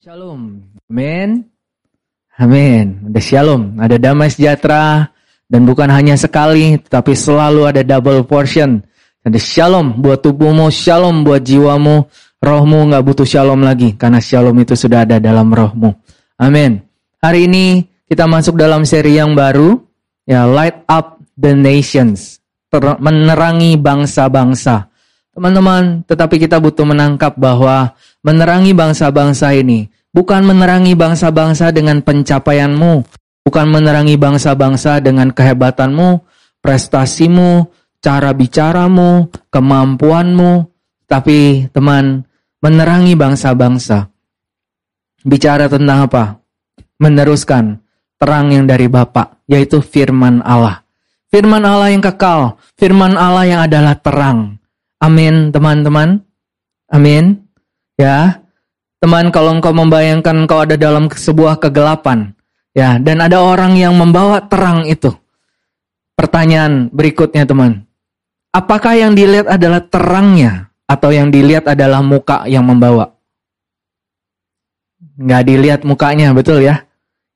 Shalom. Amin. Amin. Ada shalom, ada damai sejahtera dan bukan hanya sekali tetapi selalu ada double portion. Ada shalom buat tubuhmu, shalom buat jiwamu. Rohmu nggak butuh shalom lagi karena shalom itu sudah ada dalam rohmu. Amin. Hari ini kita masuk dalam seri yang baru ya Light Up the Nations. menerangi bangsa-bangsa. Teman-teman, tetapi kita butuh menangkap bahwa menerangi bangsa-bangsa ini bukan menerangi bangsa-bangsa dengan pencapaianmu, bukan menerangi bangsa-bangsa dengan kehebatanmu, prestasimu, cara bicaramu, kemampuanmu, tapi teman, menerangi bangsa-bangsa. Bicara tentang apa? Meneruskan terang yang dari Bapa, yaitu firman Allah. Firman Allah yang kekal, firman Allah yang adalah terang. Amin, teman-teman. Amin. Ya. Teman, kalau engkau membayangkan engkau ada dalam sebuah kegelapan, ya, dan ada orang yang membawa terang itu. Pertanyaan berikutnya, teman. Apakah yang dilihat adalah terangnya atau yang dilihat adalah muka yang membawa? Nggak dilihat mukanya, betul ya?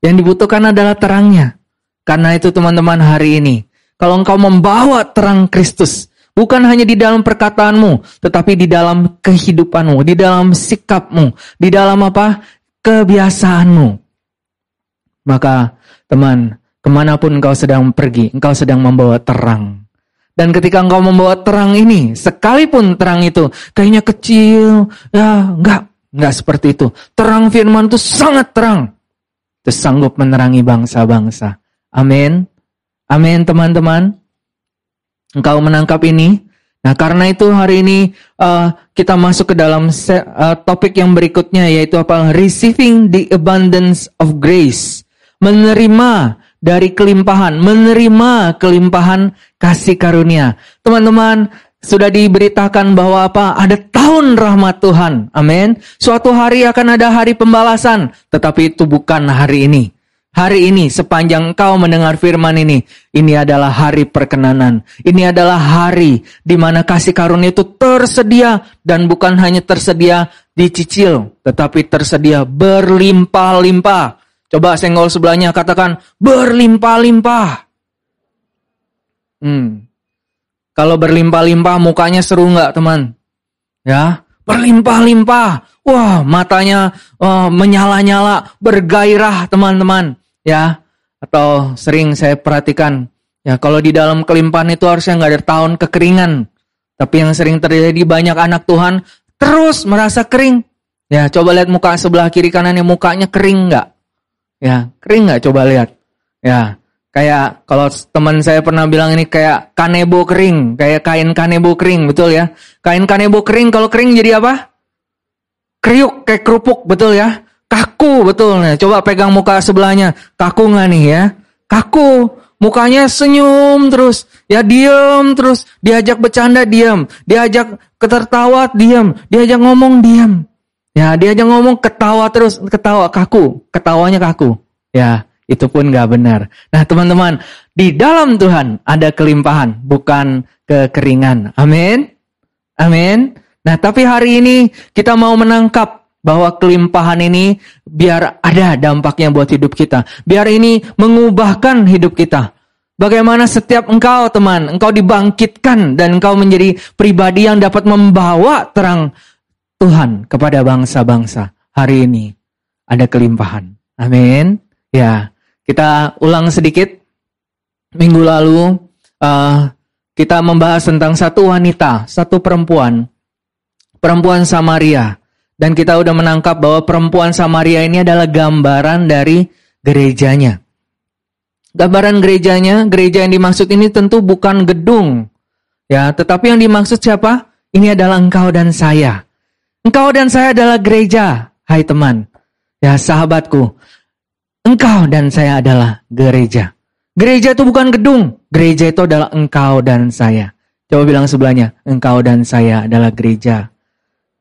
Yang dibutuhkan adalah terangnya. Karena itu teman-teman hari ini, kalau engkau membawa terang Kristus, Bukan hanya di dalam perkataanmu, tetapi di dalam kehidupanmu, di dalam sikapmu, di dalam apa? Kebiasaanmu. Maka teman, ke mana pun engkau sedang pergi, engkau sedang membawa terang. Dan ketika engkau membawa terang ini, sekalipun terang itu kayaknya kecil, ya enggak, enggak seperti itu. Terang firman itu sangat terang. Itu sanggup menerangi bangsa-bangsa. Amin. Amin teman-teman. Engkau menangkap ini? Nah, karena itu hari ini uh, kita masuk ke dalam uh, topik yang berikutnya yaitu apa? Receiving the abundance of grace. Menerima dari kelimpahan, menerima kelimpahan kasih karunia. Teman-teman, sudah diberitakan bahwa apa? Ada tahun rahmat Tuhan. Amin. Suatu hari akan ada hari pembalasan, tetapi itu bukan hari ini. Hari ini sepanjang kau mendengar firman ini, ini adalah hari perkenanan. Ini adalah hari di mana kasih karunia itu tersedia dan bukan hanya tersedia dicicil, tetapi tersedia berlimpah-limpah. Coba senggol sebelahnya katakan berlimpah-limpah. Hmm. Kalau berlimpah-limpah mukanya seru nggak teman? Ya, berlimpah-limpah. Wah, matanya oh, menyala-nyala, bergairah teman-teman ya atau sering saya perhatikan. Ya kalau di dalam kelimpahan itu harusnya nggak ada tahun kekeringan. Tapi yang sering terjadi banyak anak Tuhan terus merasa kering. Ya coba lihat muka sebelah kiri kanannya mukanya kering nggak? Ya kering nggak? Coba lihat. Ya kayak kalau teman saya pernah bilang ini kayak kanebo kering kayak kain kanebo kering betul ya? Kain kanebo kering kalau kering jadi apa? Kriuk kayak kerupuk betul ya Kaku betul nih. Coba pegang muka sebelahnya. Kaku nggak nih ya? Kaku. Mukanya senyum terus. Ya diem terus. Diajak bercanda diem. Diajak ketertawa diem. Diajak ngomong diem. Ya diajak ngomong ketawa terus. Ketawa kaku. Ketawanya kaku. Ya itu pun nggak benar. Nah teman-teman. Di dalam Tuhan ada kelimpahan. Bukan kekeringan. Amin. Amin. Nah tapi hari ini kita mau menangkap bahwa kelimpahan ini biar ada dampaknya buat hidup kita. Biar ini mengubahkan hidup kita. Bagaimana setiap engkau teman, engkau dibangkitkan dan engkau menjadi pribadi yang dapat membawa terang Tuhan kepada bangsa-bangsa. Hari ini ada kelimpahan. Amin. Ya, kita ulang sedikit. Minggu lalu uh, kita membahas tentang satu wanita, satu perempuan, perempuan Samaria dan kita udah menangkap bahwa perempuan Samaria ini adalah gambaran dari gerejanya. Gambaran gerejanya, gereja yang dimaksud ini tentu bukan gedung. Ya, tetapi yang dimaksud siapa? Ini adalah engkau dan saya. Engkau dan saya adalah gereja, hai teman. Ya, sahabatku. Engkau dan saya adalah gereja. Gereja itu bukan gedung, gereja itu adalah engkau dan saya. Coba bilang sebelahnya, engkau dan saya adalah gereja.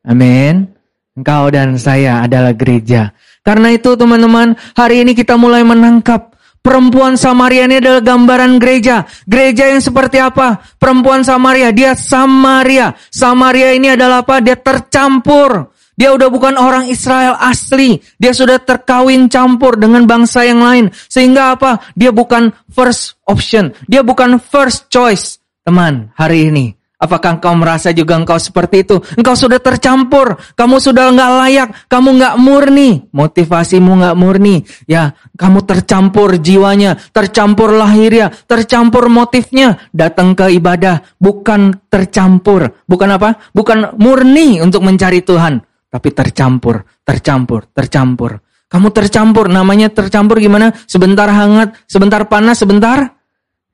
Amin. Engkau dan saya adalah gereja. Karena itu teman-teman, hari ini kita mulai menangkap perempuan Samaria ini adalah gambaran gereja. Gereja yang seperti apa? Perempuan Samaria, dia Samaria. Samaria ini adalah apa? Dia tercampur. Dia udah bukan orang Israel asli. Dia sudah terkawin campur dengan bangsa yang lain. Sehingga apa? Dia bukan first option. Dia bukan first choice. Teman, hari ini Apakah engkau merasa juga engkau seperti itu? Engkau sudah tercampur, kamu sudah nggak layak, kamu nggak murni, motivasimu nggak murni. Ya, kamu tercampur jiwanya, tercampur lahirnya, tercampur motifnya. Datang ke ibadah bukan tercampur, bukan apa? Bukan murni untuk mencari Tuhan, tapi tercampur, tercampur, tercampur. Kamu tercampur, namanya tercampur gimana? Sebentar hangat, sebentar panas, sebentar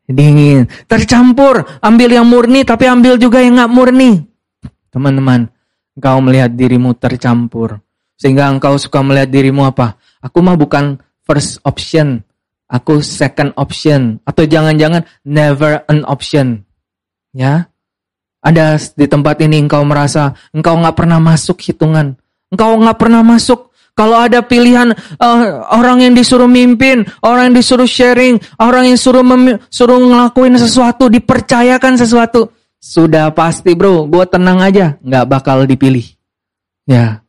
dingin, tercampur. Ambil yang murni tapi ambil juga yang nggak murni. Teman-teman, engkau melihat dirimu tercampur. Sehingga engkau suka melihat dirimu apa? Aku mah bukan first option. Aku second option. Atau jangan-jangan never an option. Ya, ada di tempat ini engkau merasa engkau nggak pernah masuk hitungan. Engkau nggak pernah masuk kalau ada pilihan uh, orang yang disuruh mimpin, orang yang disuruh sharing, orang yang suruh suruh ngelakuin sesuatu, dipercayakan sesuatu, sudah pasti bro, gue tenang aja, nggak bakal dipilih. Ya,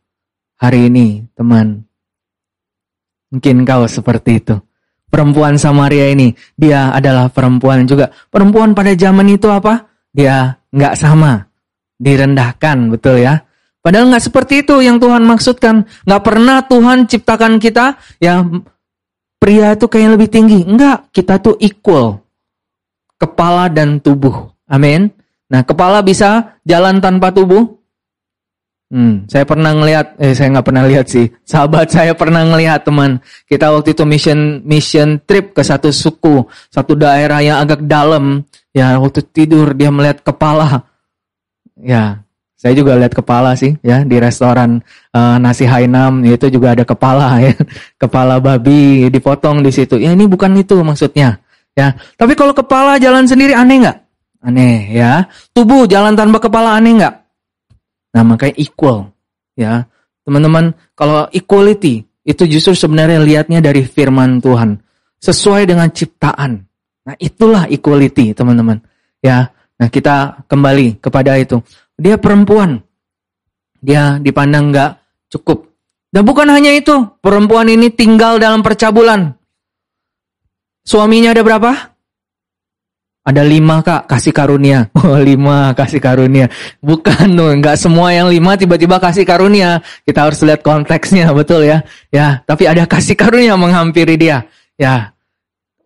hari ini teman, mungkin kau seperti itu. Perempuan Samaria ini, dia adalah perempuan juga. Perempuan pada zaman itu apa? Dia nggak sama, direndahkan, betul ya Padahal nggak seperti itu yang Tuhan maksudkan. Nggak pernah Tuhan ciptakan kita ya pria itu kayak lebih tinggi. Enggak, kita tuh equal. Kepala dan tubuh. Amin. Nah, kepala bisa jalan tanpa tubuh? Hmm, saya pernah ngelihat, eh saya nggak pernah lihat sih. Sahabat saya pernah ngelihat teman. Kita waktu itu mission mission trip ke satu suku, satu daerah yang agak dalam. Ya waktu tidur dia melihat kepala. Ya saya juga lihat kepala sih ya di restoran uh, nasi Hainam itu juga ada kepala ya. Kepala babi dipotong di situ. Ya ini bukan itu maksudnya ya. Tapi kalau kepala jalan sendiri aneh nggak? Aneh ya. Tubuh jalan tanpa kepala aneh nggak? Nah makanya equal ya. Teman-teman kalau equality itu justru sebenarnya lihatnya dari firman Tuhan. Sesuai dengan ciptaan. Nah itulah equality teman-teman ya. Nah kita kembali kepada itu. Dia perempuan. Dia dipandang nggak cukup. Dan bukan hanya itu, perempuan ini tinggal dalam percabulan. Suaminya ada berapa? Ada lima kak, kasih karunia. Oh lima, kasih karunia. Bukan tuh, nggak semua yang lima tiba-tiba kasih karunia. Kita harus lihat konteksnya, betul ya. Ya, tapi ada kasih karunia menghampiri dia. Ya,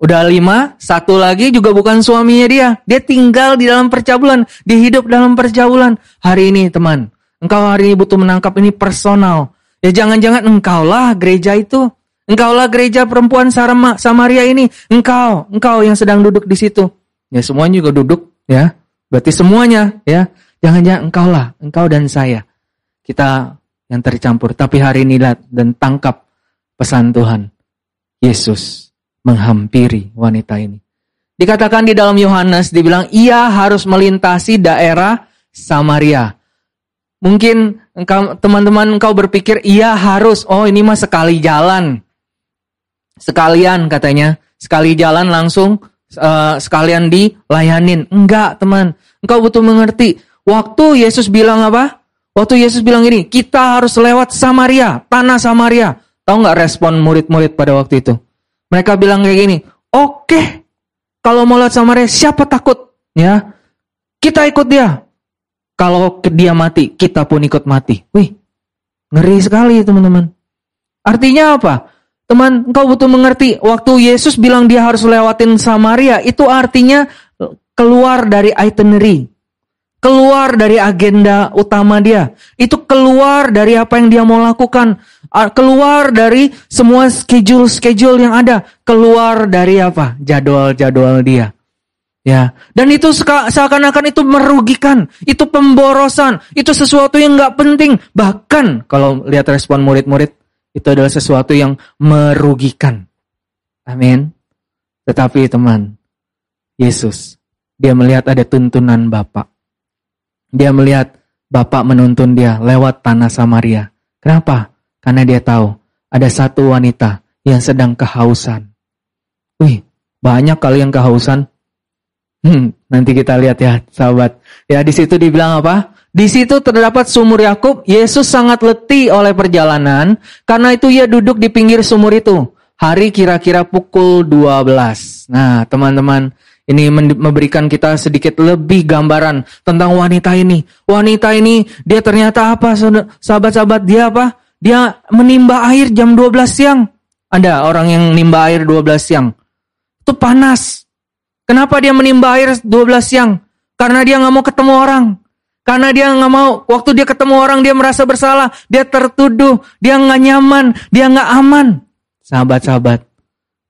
Udah lima, satu lagi juga bukan suaminya dia. Dia tinggal di dalam percabulan, dihidup dalam percabulan. Hari ini teman, engkau hari ini butuh menangkap ini personal. Ya jangan-jangan engkaulah gereja itu. Engkaulah gereja perempuan Sarma, Samaria ini. Engkau, engkau yang sedang duduk di situ. Ya semuanya juga duduk ya. Berarti semuanya ya. Jangan-jangan engkaulah, engkau dan saya. Kita yang tercampur. Tapi hari ini lihat dan tangkap pesan Tuhan. Yesus menghampiri wanita ini. Dikatakan di dalam Yohanes, dibilang ia harus melintasi daerah Samaria. Mungkin teman-teman engkau berpikir ia harus, oh ini mah sekali jalan. Sekalian katanya, sekali jalan langsung uh, sekalian dilayanin. Enggak teman, engkau butuh mengerti. Waktu Yesus bilang apa? Waktu Yesus bilang ini, kita harus lewat Samaria, tanah Samaria. Tahu nggak respon murid-murid pada waktu itu? Mereka bilang kayak gini, oke, okay, kalau mau lihat Samaria, siapa takut? Ya, kita ikut dia. Kalau dia mati, kita pun ikut mati. Wih, ngeri sekali teman-teman. Artinya apa? Teman, engkau butuh mengerti. Waktu Yesus bilang dia harus lewatin Samaria, itu artinya keluar dari itinerary keluar dari agenda utama dia. Itu keluar dari apa yang dia mau lakukan. Keluar dari semua schedule-schedule yang ada. Keluar dari apa? Jadwal-jadwal dia. Ya, dan itu seakan-akan itu merugikan, itu pemborosan, itu sesuatu yang nggak penting. Bahkan kalau lihat respon murid-murid, itu adalah sesuatu yang merugikan. Amin. Tetapi teman, Yesus, dia melihat ada tuntunan Bapak. Dia melihat Bapak menuntun dia lewat tanah Samaria. Kenapa? Karena dia tahu ada satu wanita yang sedang kehausan. Wih, banyak kali yang kehausan. Hmm, nanti kita lihat ya, sahabat. Ya di situ dibilang apa? Di situ terdapat sumur Yakub. Yesus sangat letih oleh perjalanan. Karena itu ia duduk di pinggir sumur itu. Hari kira-kira pukul 12. Nah, teman-teman, ini memberikan kita sedikit lebih gambaran tentang wanita ini. Wanita ini, dia ternyata apa, sahabat-sahabat? Dia apa? Dia menimba air jam 12 siang. Ada orang yang nimba air 12 siang. Itu panas. Kenapa dia menimba air 12 siang? Karena dia nggak mau ketemu orang. Karena dia nggak mau, waktu dia ketemu orang dia merasa bersalah, dia tertuduh, dia nggak nyaman, dia nggak aman. Sahabat-sahabat,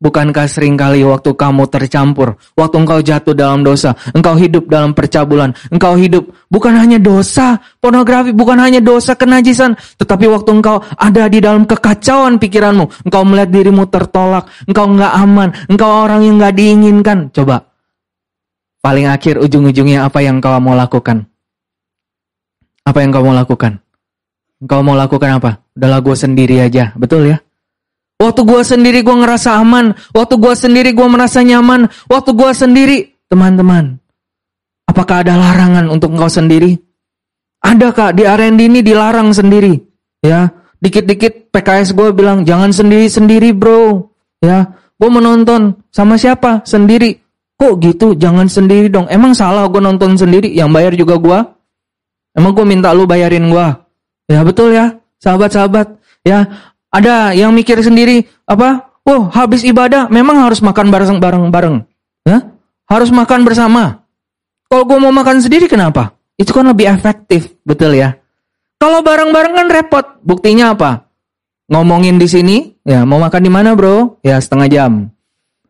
bukankah sering kali waktu kamu tercampur, waktu engkau jatuh dalam dosa, engkau hidup dalam percabulan, engkau hidup bukan hanya dosa, pornografi, bukan hanya dosa kenajisan, tetapi waktu engkau ada di dalam kekacauan pikiranmu, engkau melihat dirimu tertolak, engkau nggak aman, engkau orang yang nggak diinginkan. Coba, paling akhir ujung-ujungnya apa yang kau mau lakukan? Apa yang kau mau lakukan? Kau mau lakukan apa? Udahlah gue sendiri aja, betul ya? Waktu gue sendiri gue ngerasa aman, waktu gue sendiri gue merasa nyaman, waktu gue sendiri, teman-teman, apakah ada larangan untuk engkau sendiri? Ada kak, di R&D ini dilarang sendiri, ya. Dikit-dikit PKS gue bilang jangan sendiri-sendiri bro, ya. Gue menonton sama siapa? Sendiri. Kok gitu? Jangan sendiri dong. Emang salah gue nonton sendiri? Yang bayar juga gue? Emang gue minta lu bayarin gue? Ya betul ya, sahabat-sahabat. Ya, ada yang mikir sendiri apa? Oh, habis ibadah memang harus makan bareng-bareng bareng. Ya? Harus makan bersama. Kalau gue mau makan sendiri kenapa? Itu kan lebih efektif, betul ya? Kalau bareng-bareng kan repot. Buktinya apa? Ngomongin di sini, ya mau makan di mana bro? Ya setengah jam.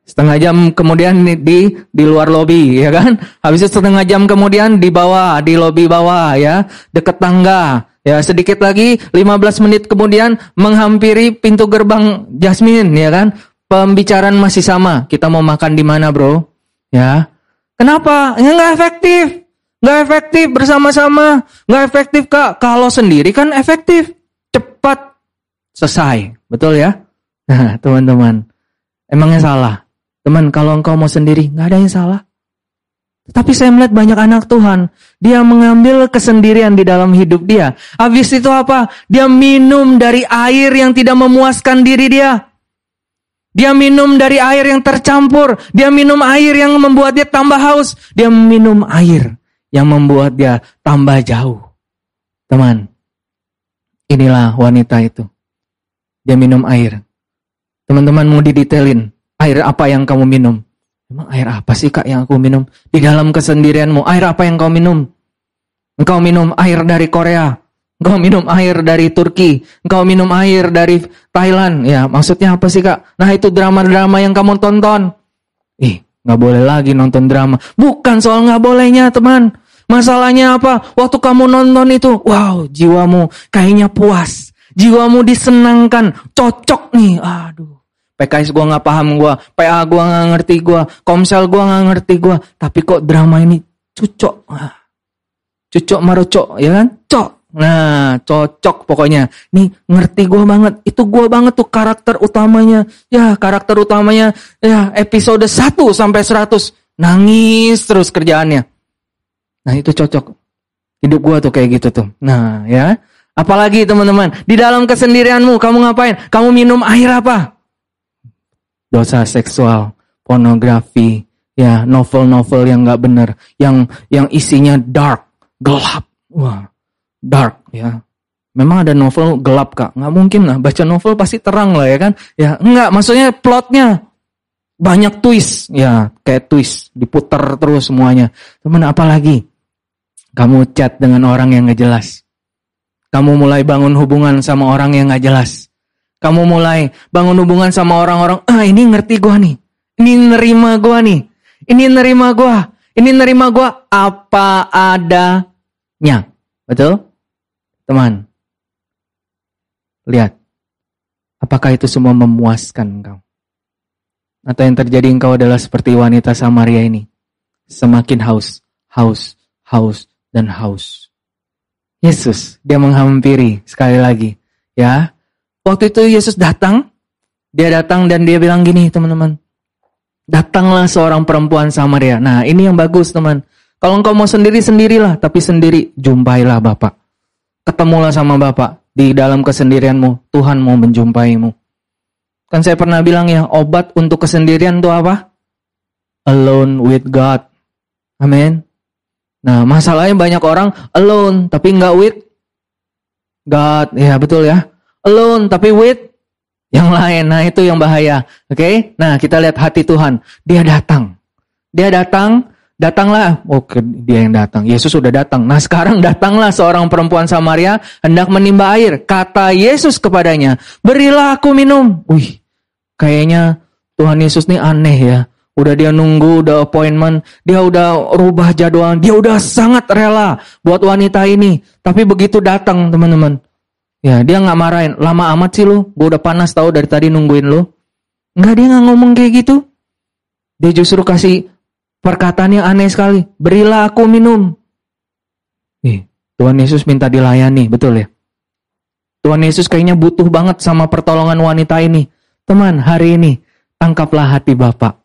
Setengah jam kemudian di di luar lobi ya kan. Habis itu setengah jam kemudian di bawah, di lobi bawah ya, dekat tangga. Ya, sedikit lagi 15 menit kemudian menghampiri pintu gerbang Jasmine ya kan. Pembicaraan masih sama. Kita mau makan di mana, Bro? Ya. Kenapa? Ya nggak efektif. Nggak efektif bersama-sama. Nggak efektif, Kak. Kalau sendiri kan efektif. Cepat selesai. Betul ya? Nah, teman-teman. Emangnya salah? Teman, kalau engkau mau sendiri, nggak ada yang salah. Tapi saya melihat banyak anak Tuhan, dia mengambil kesendirian di dalam hidup dia. Habis itu apa? Dia minum dari air yang tidak memuaskan diri dia. Dia minum dari air yang tercampur. Dia minum air yang membuat dia tambah haus. Dia minum air yang membuat dia tambah jauh. Teman, inilah wanita itu. Dia minum air. Teman-teman mau didetailin air apa yang kamu minum? Emang air apa sih kak yang aku minum? Di dalam kesendirianmu, air apa yang kau minum? Engkau minum air dari Korea, engkau minum air dari Turki, engkau minum air dari Thailand. Ya, maksudnya apa sih kak? Nah itu drama-drama yang kamu tonton. Ih, nggak boleh lagi nonton drama. Bukan soal nggak bolehnya teman. Masalahnya apa? Waktu kamu nonton itu, wow, jiwamu kayaknya puas. Jiwamu disenangkan, cocok nih. Aduh, PKS gue nggak paham gue, PA gue nggak ngerti gue, Komsel gue nggak ngerti gue, tapi kok drama ini cucok, cucok marocok, ya kan? Cok, nah cocok pokoknya. Nih ngerti gue banget, itu gue banget tuh karakter utamanya, ya karakter utamanya, ya episode 1 sampai 100 nangis terus kerjaannya. Nah itu cocok, hidup gue tuh kayak gitu tuh. Nah ya, apalagi teman-teman di dalam kesendirianmu kamu ngapain? Kamu minum air apa? Dosa seksual, pornografi, ya novel-novel yang nggak benar, yang yang isinya dark, gelap, wah dark ya. Memang ada novel gelap kak, nggak mungkin lah baca novel pasti terang lah ya kan? Ya nggak, maksudnya plotnya banyak twist, ya kayak twist diputar terus semuanya. Teman apalagi kamu chat dengan orang yang nggak jelas, kamu mulai bangun hubungan sama orang yang nggak jelas kamu mulai bangun hubungan sama orang-orang, ah ini ngerti gua nih. Ini nerima gua nih. Ini nerima gua. Ini nerima gua apa adanya. Betul? Teman. Lihat. Apakah itu semua memuaskan engkau? Atau yang terjadi engkau adalah seperti wanita Samaria ini. Semakin haus, haus, haus, dan haus. Yesus, dia menghampiri sekali lagi. Ya, Waktu itu Yesus datang, dia datang dan dia bilang gini teman-teman. Datanglah seorang perempuan Samaria. Nah ini yang bagus teman. Kalau engkau mau sendiri sendirilah, tapi sendiri jumpailah Bapak. Ketemulah sama Bapak di dalam kesendirianmu. Tuhan mau menjumpaimu. Kan saya pernah bilang ya, obat untuk kesendirian itu apa? Alone with God. Amin. Nah, masalahnya banyak orang alone tapi nggak with God. Ya, betul ya. Alone tapi with yang lain. Nah, itu yang bahaya. Oke? Okay? Nah, kita lihat hati Tuhan. Dia datang. Dia datang, datanglah. Oke, oh, dia yang datang. Yesus sudah datang. Nah, sekarang datanglah seorang perempuan Samaria hendak menimba air. Kata Yesus kepadanya, "Berilah aku minum." Wih, kayaknya Tuhan Yesus ini aneh ya. Udah dia nunggu, udah appointment, dia udah rubah jadwal, dia udah sangat rela buat wanita ini. Tapi begitu datang teman-teman, Ya dia nggak marahin, lama amat sih lu, gue udah panas tau dari tadi nungguin lu. Nggak dia nggak ngomong kayak gitu. Dia justru kasih perkataan yang aneh sekali. Berilah aku minum. Ih, Tuhan Yesus minta dilayani, betul ya? Tuhan Yesus kayaknya butuh banget sama pertolongan wanita ini. Teman, hari ini tangkaplah hati Bapak.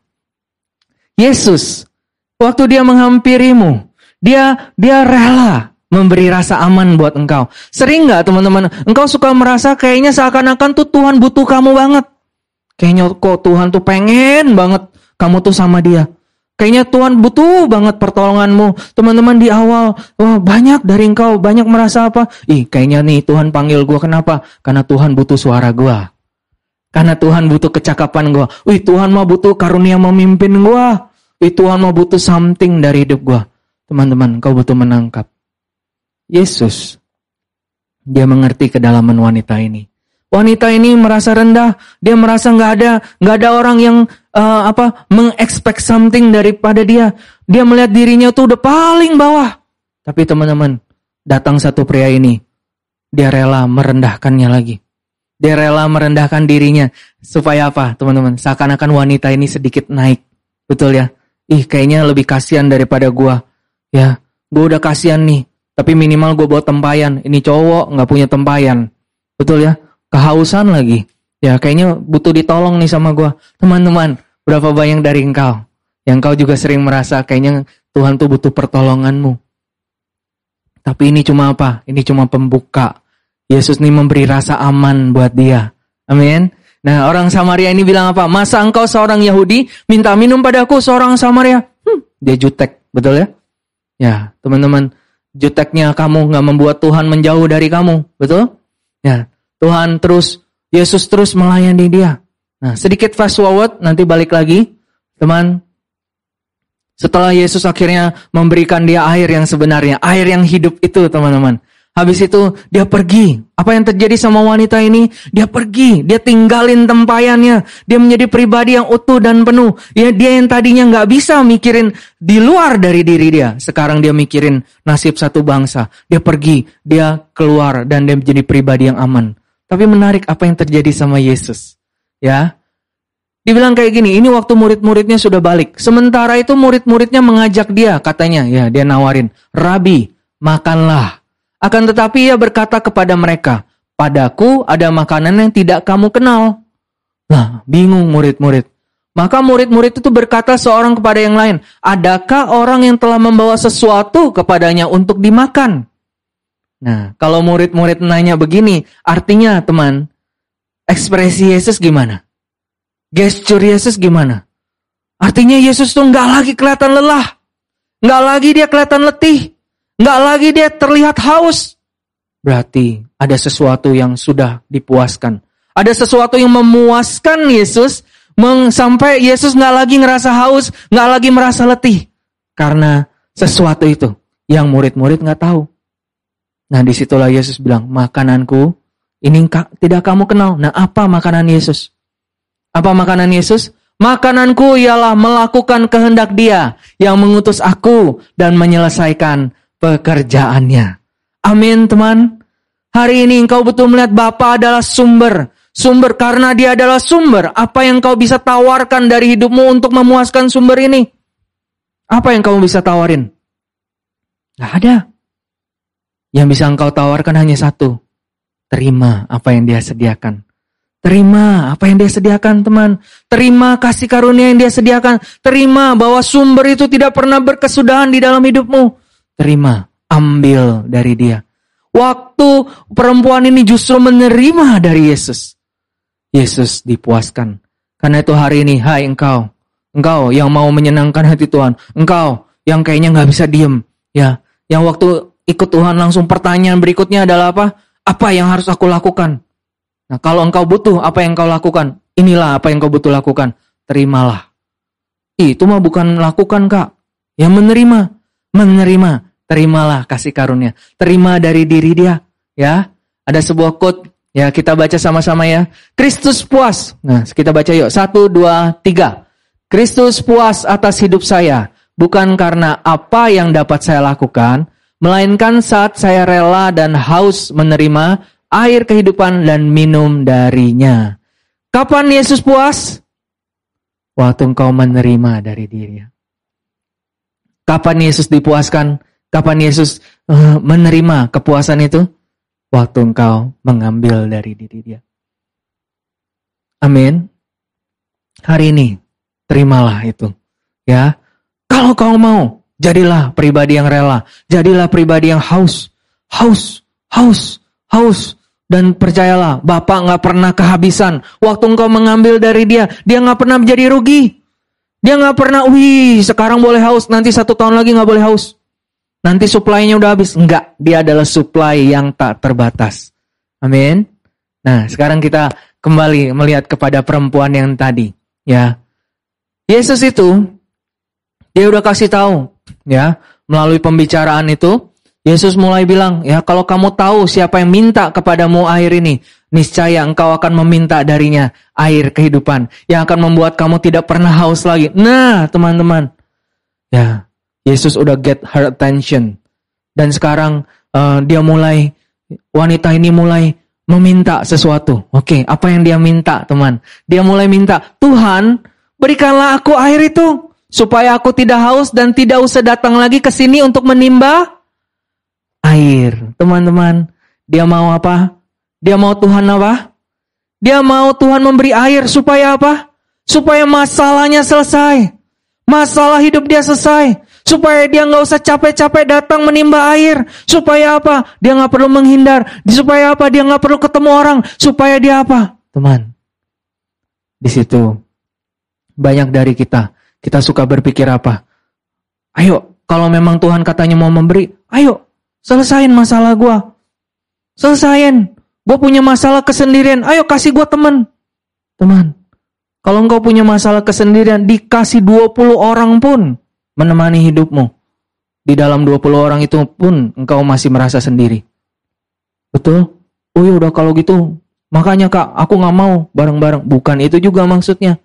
Yesus, waktu dia menghampirimu, dia dia rela memberi rasa aman buat engkau. Sering nggak teman-teman, engkau suka merasa kayaknya seakan-akan tuh Tuhan butuh kamu banget. Kayaknya kok Tuhan tuh pengen banget kamu tuh sama dia. Kayaknya Tuhan butuh banget pertolonganmu. Teman-teman di awal, wah banyak dari engkau, banyak merasa apa? Ih kayaknya nih Tuhan panggil gue kenapa? Karena Tuhan butuh suara gue. Karena Tuhan butuh kecakapan gue. Wih Tuhan mau butuh karunia memimpin gue. Wih Tuhan mau butuh something dari hidup gue. Teman-teman, kau butuh menangkap. Yesus, dia mengerti kedalaman wanita ini. Wanita ini merasa rendah, dia merasa nggak ada nggak ada orang yang uh, apa mengexpect something daripada dia. Dia melihat dirinya tuh udah paling bawah. Tapi teman-teman, datang satu pria ini, dia rela merendahkannya lagi. Dia rela merendahkan dirinya supaya apa, teman-teman? Seakan-akan wanita ini sedikit naik, betul ya? Ih, kayaknya lebih kasihan daripada gua. Ya, gua udah kasihan nih. Tapi minimal gue bawa tempayan. Ini cowok nggak punya tempayan. Betul ya? Kehausan lagi. Ya kayaknya butuh ditolong nih sama gue. Teman-teman, berapa banyak dari engkau? Yang kau juga sering merasa kayaknya Tuhan tuh butuh pertolonganmu. Tapi ini cuma apa? Ini cuma pembuka. Yesus nih memberi rasa aman buat dia. Amin. Nah orang Samaria ini bilang apa? Masa engkau seorang Yahudi minta minum padaku seorang Samaria? Hmm, dia jutek, betul ya? Ya teman-teman, juteknya kamu nggak membuat Tuhan menjauh dari kamu, betul? Ya, Tuhan terus, Yesus terus melayani dia. Nah, sedikit fast forward, nanti balik lagi, teman. Setelah Yesus akhirnya memberikan dia air yang sebenarnya, air yang hidup itu, teman-teman. Habis itu dia pergi. Apa yang terjadi sama wanita ini? Dia pergi, dia tinggalin tempayannya. Dia menjadi pribadi yang utuh dan penuh. Ya, dia yang tadinya nggak bisa mikirin di luar dari diri dia. Sekarang dia mikirin nasib satu bangsa. Dia pergi, dia keluar dan dia menjadi pribadi yang aman. Tapi menarik apa yang terjadi sama Yesus. Ya, Dibilang kayak gini, ini waktu murid-muridnya sudah balik. Sementara itu murid-muridnya mengajak dia, katanya, ya dia nawarin, Rabi, makanlah. Akan tetapi ia berkata kepada mereka, padaku ada makanan yang tidak kamu kenal. Nah, bingung murid-murid. Maka murid-murid itu berkata seorang kepada yang lain, adakah orang yang telah membawa sesuatu kepadanya untuk dimakan? Nah, kalau murid-murid nanya begini, artinya teman, ekspresi Yesus gimana? Gesture Yesus gimana? Artinya Yesus tuh nggak lagi kelihatan lelah. Nggak lagi dia kelihatan letih. Nggak lagi dia terlihat haus. Berarti ada sesuatu yang sudah dipuaskan. Ada sesuatu yang memuaskan Yesus sampai Yesus nggak lagi ngerasa haus, nggak lagi merasa letih. Karena sesuatu itu yang murid-murid nggak tahu. Nah di situlah Yesus bilang, makananku ini tidak kamu kenal. Nah apa makanan Yesus? Apa makanan Yesus? Makananku ialah melakukan kehendak dia yang mengutus aku dan menyelesaikan pekerjaannya. Amin teman. Hari ini engkau betul melihat Bapa adalah sumber. Sumber karena dia adalah sumber. Apa yang kau bisa tawarkan dari hidupmu untuk memuaskan sumber ini? Apa yang kamu bisa tawarin? Gak ada. Yang bisa engkau tawarkan hanya satu. Terima apa yang dia sediakan. Terima apa yang dia sediakan teman. Terima kasih karunia yang dia sediakan. Terima bahwa sumber itu tidak pernah berkesudahan di dalam hidupmu. Terima, ambil dari dia. Waktu perempuan ini justru menerima dari Yesus. Yesus dipuaskan. Karena itu hari ini, hai engkau. Engkau yang mau menyenangkan hati Tuhan. Engkau yang kayaknya nggak bisa diem. Ya, yang waktu ikut Tuhan langsung pertanyaan berikutnya adalah apa? Apa yang harus aku lakukan? Nah, kalau engkau butuh apa yang kau lakukan, inilah apa yang kau butuh lakukan. Terimalah. Itu mah bukan lakukan, Kak. Yang menerima, menerima, terimalah kasih karunia. Terima dari diri dia, ya. Ada sebuah quote, ya kita baca sama-sama ya. Kristus puas. Nah, kita baca yuk. Satu, dua, tiga. Kristus puas atas hidup saya, bukan karena apa yang dapat saya lakukan, melainkan saat saya rela dan haus menerima air kehidupan dan minum darinya. Kapan Yesus puas? Waktu engkau menerima dari dirinya. Kapan Yesus dipuaskan? Kapan Yesus uh, menerima kepuasan itu? Waktu engkau mengambil dari diri dia. Amin. Hari ini, terimalah itu. Ya, kalau kau mau, jadilah pribadi yang rela. Jadilah pribadi yang haus. Haus, haus, haus dan percayalah, Bapak nggak pernah kehabisan. Waktu engkau mengambil dari dia, dia nggak pernah menjadi rugi. Dia nggak pernah, wih sekarang boleh haus, nanti satu tahun lagi nggak boleh haus. Nanti supply-nya udah habis. Enggak, dia adalah supply yang tak terbatas. Amin. Nah, sekarang kita kembali melihat kepada perempuan yang tadi. Ya, Yesus itu, dia udah kasih tahu, ya, melalui pembicaraan itu, Yesus mulai bilang, ya kalau kamu tahu siapa yang minta kepadamu air ini, niscaya engkau akan meminta darinya air kehidupan yang akan membuat kamu tidak pernah haus lagi. Nah, teman-teman, ya Yesus udah get her attention dan sekarang uh, dia mulai wanita ini mulai meminta sesuatu. Oke, apa yang dia minta, teman? Dia mulai minta, Tuhan, berikanlah aku air itu supaya aku tidak haus dan tidak usah datang lagi ke sini untuk menimba air. Teman-teman, dia mau apa? Dia mau Tuhan apa? Dia mau Tuhan memberi air supaya apa? Supaya masalahnya selesai. Masalah hidup dia selesai. Supaya dia nggak usah capek-capek datang menimba air. Supaya apa? Dia nggak perlu menghindar. Supaya apa? Dia nggak perlu ketemu orang. Supaya dia apa? Teman, di situ banyak dari kita. Kita suka berpikir apa? Ayo, kalau memang Tuhan katanya mau memberi, ayo Selesain masalah gue. Selesain. Gue punya masalah kesendirian. Ayo kasih gue teman. Teman. Kalau engkau punya masalah kesendirian, dikasih 20 orang pun menemani hidupmu. Di dalam 20 orang itu pun engkau masih merasa sendiri. Betul? Oh ya udah kalau gitu. Makanya kak, aku gak mau bareng-bareng. Bukan itu juga maksudnya.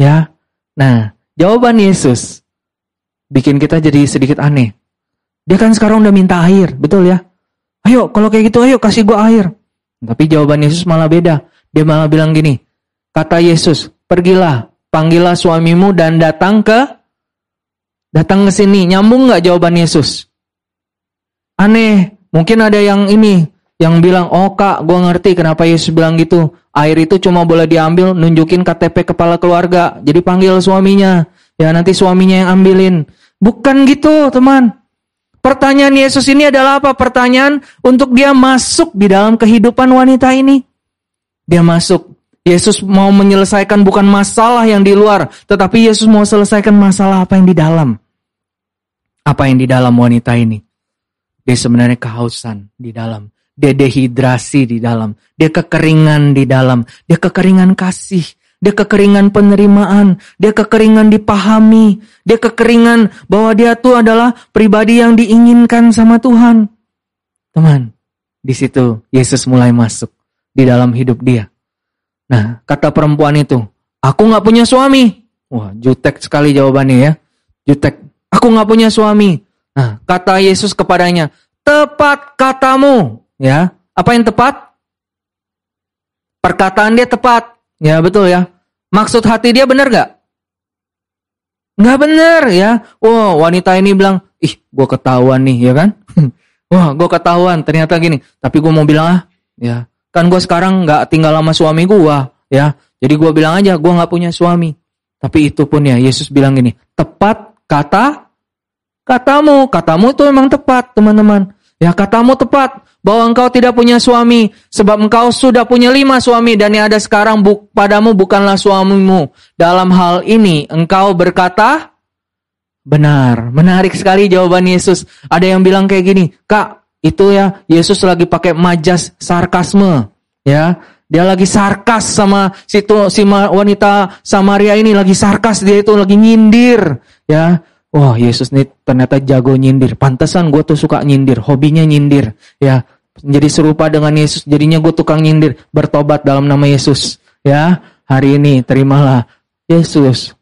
Ya. Nah, jawaban Yesus bikin kita jadi sedikit aneh. Dia kan sekarang udah minta air, betul ya? Ayo, kalau kayak gitu, ayo kasih gua air. Tapi jawaban Yesus malah beda. Dia malah bilang gini, kata Yesus, pergilah, panggillah suamimu dan datang ke datang ke sini. Nyambung nggak jawaban Yesus? Aneh, mungkin ada yang ini, yang bilang, oh kak, gue ngerti kenapa Yesus bilang gitu. Air itu cuma boleh diambil, nunjukin KTP kepala keluarga. Jadi panggil suaminya. Ya nanti suaminya yang ambilin. Bukan gitu teman. Pertanyaan Yesus ini adalah apa? Pertanyaan untuk dia masuk di dalam kehidupan wanita ini. Dia masuk. Yesus mau menyelesaikan bukan masalah yang di luar, tetapi Yesus mau selesaikan masalah apa yang di dalam. Apa yang di dalam wanita ini? Dia sebenarnya kehausan di dalam. Dia dehidrasi di dalam. Dia kekeringan di dalam. Dia kekeringan kasih. Dia kekeringan penerimaan, dia kekeringan dipahami, dia kekeringan bahwa dia tuh adalah pribadi yang diinginkan sama Tuhan. Teman, di situ Yesus mulai masuk di dalam hidup dia. Nah, kata perempuan itu, aku nggak punya suami. Wah, jutek sekali jawabannya ya. Jutek, aku nggak punya suami. Nah, kata Yesus kepadanya, tepat katamu. Ya, apa yang tepat? Perkataan dia tepat. Ya betul ya. Maksud hati dia benar gak? Nggak benar ya. Wah wanita ini bilang, ih gue ketahuan nih ya kan. Wah gue ketahuan ternyata gini. Tapi gue mau bilang ah ya Kan gue sekarang nggak tinggal sama suami gue, ya. Jadi gue bilang aja, gue nggak punya suami. Tapi itu pun ya, Yesus bilang gini, tepat kata katamu, katamu itu memang tepat, teman-teman. Ya katamu tepat bahwa engkau tidak punya suami sebab engkau sudah punya lima suami dan yang ada sekarang buk, padamu bukanlah suamimu. Dalam hal ini engkau berkata benar. Menarik sekali jawaban Yesus. Ada yang bilang kayak gini, kak itu ya Yesus lagi pakai majas sarkasme, ya. Dia lagi sarkas sama situ si wanita Samaria ini lagi sarkas dia itu lagi nyindir, ya. Wah Yesus nih ternyata jago nyindir. Pantesan gue tuh suka nyindir, hobinya nyindir, ya. Jadi serupa dengan Yesus, jadinya gue tukang nyindir, bertobat dalam nama Yesus, ya. Hari ini terimalah Yesus.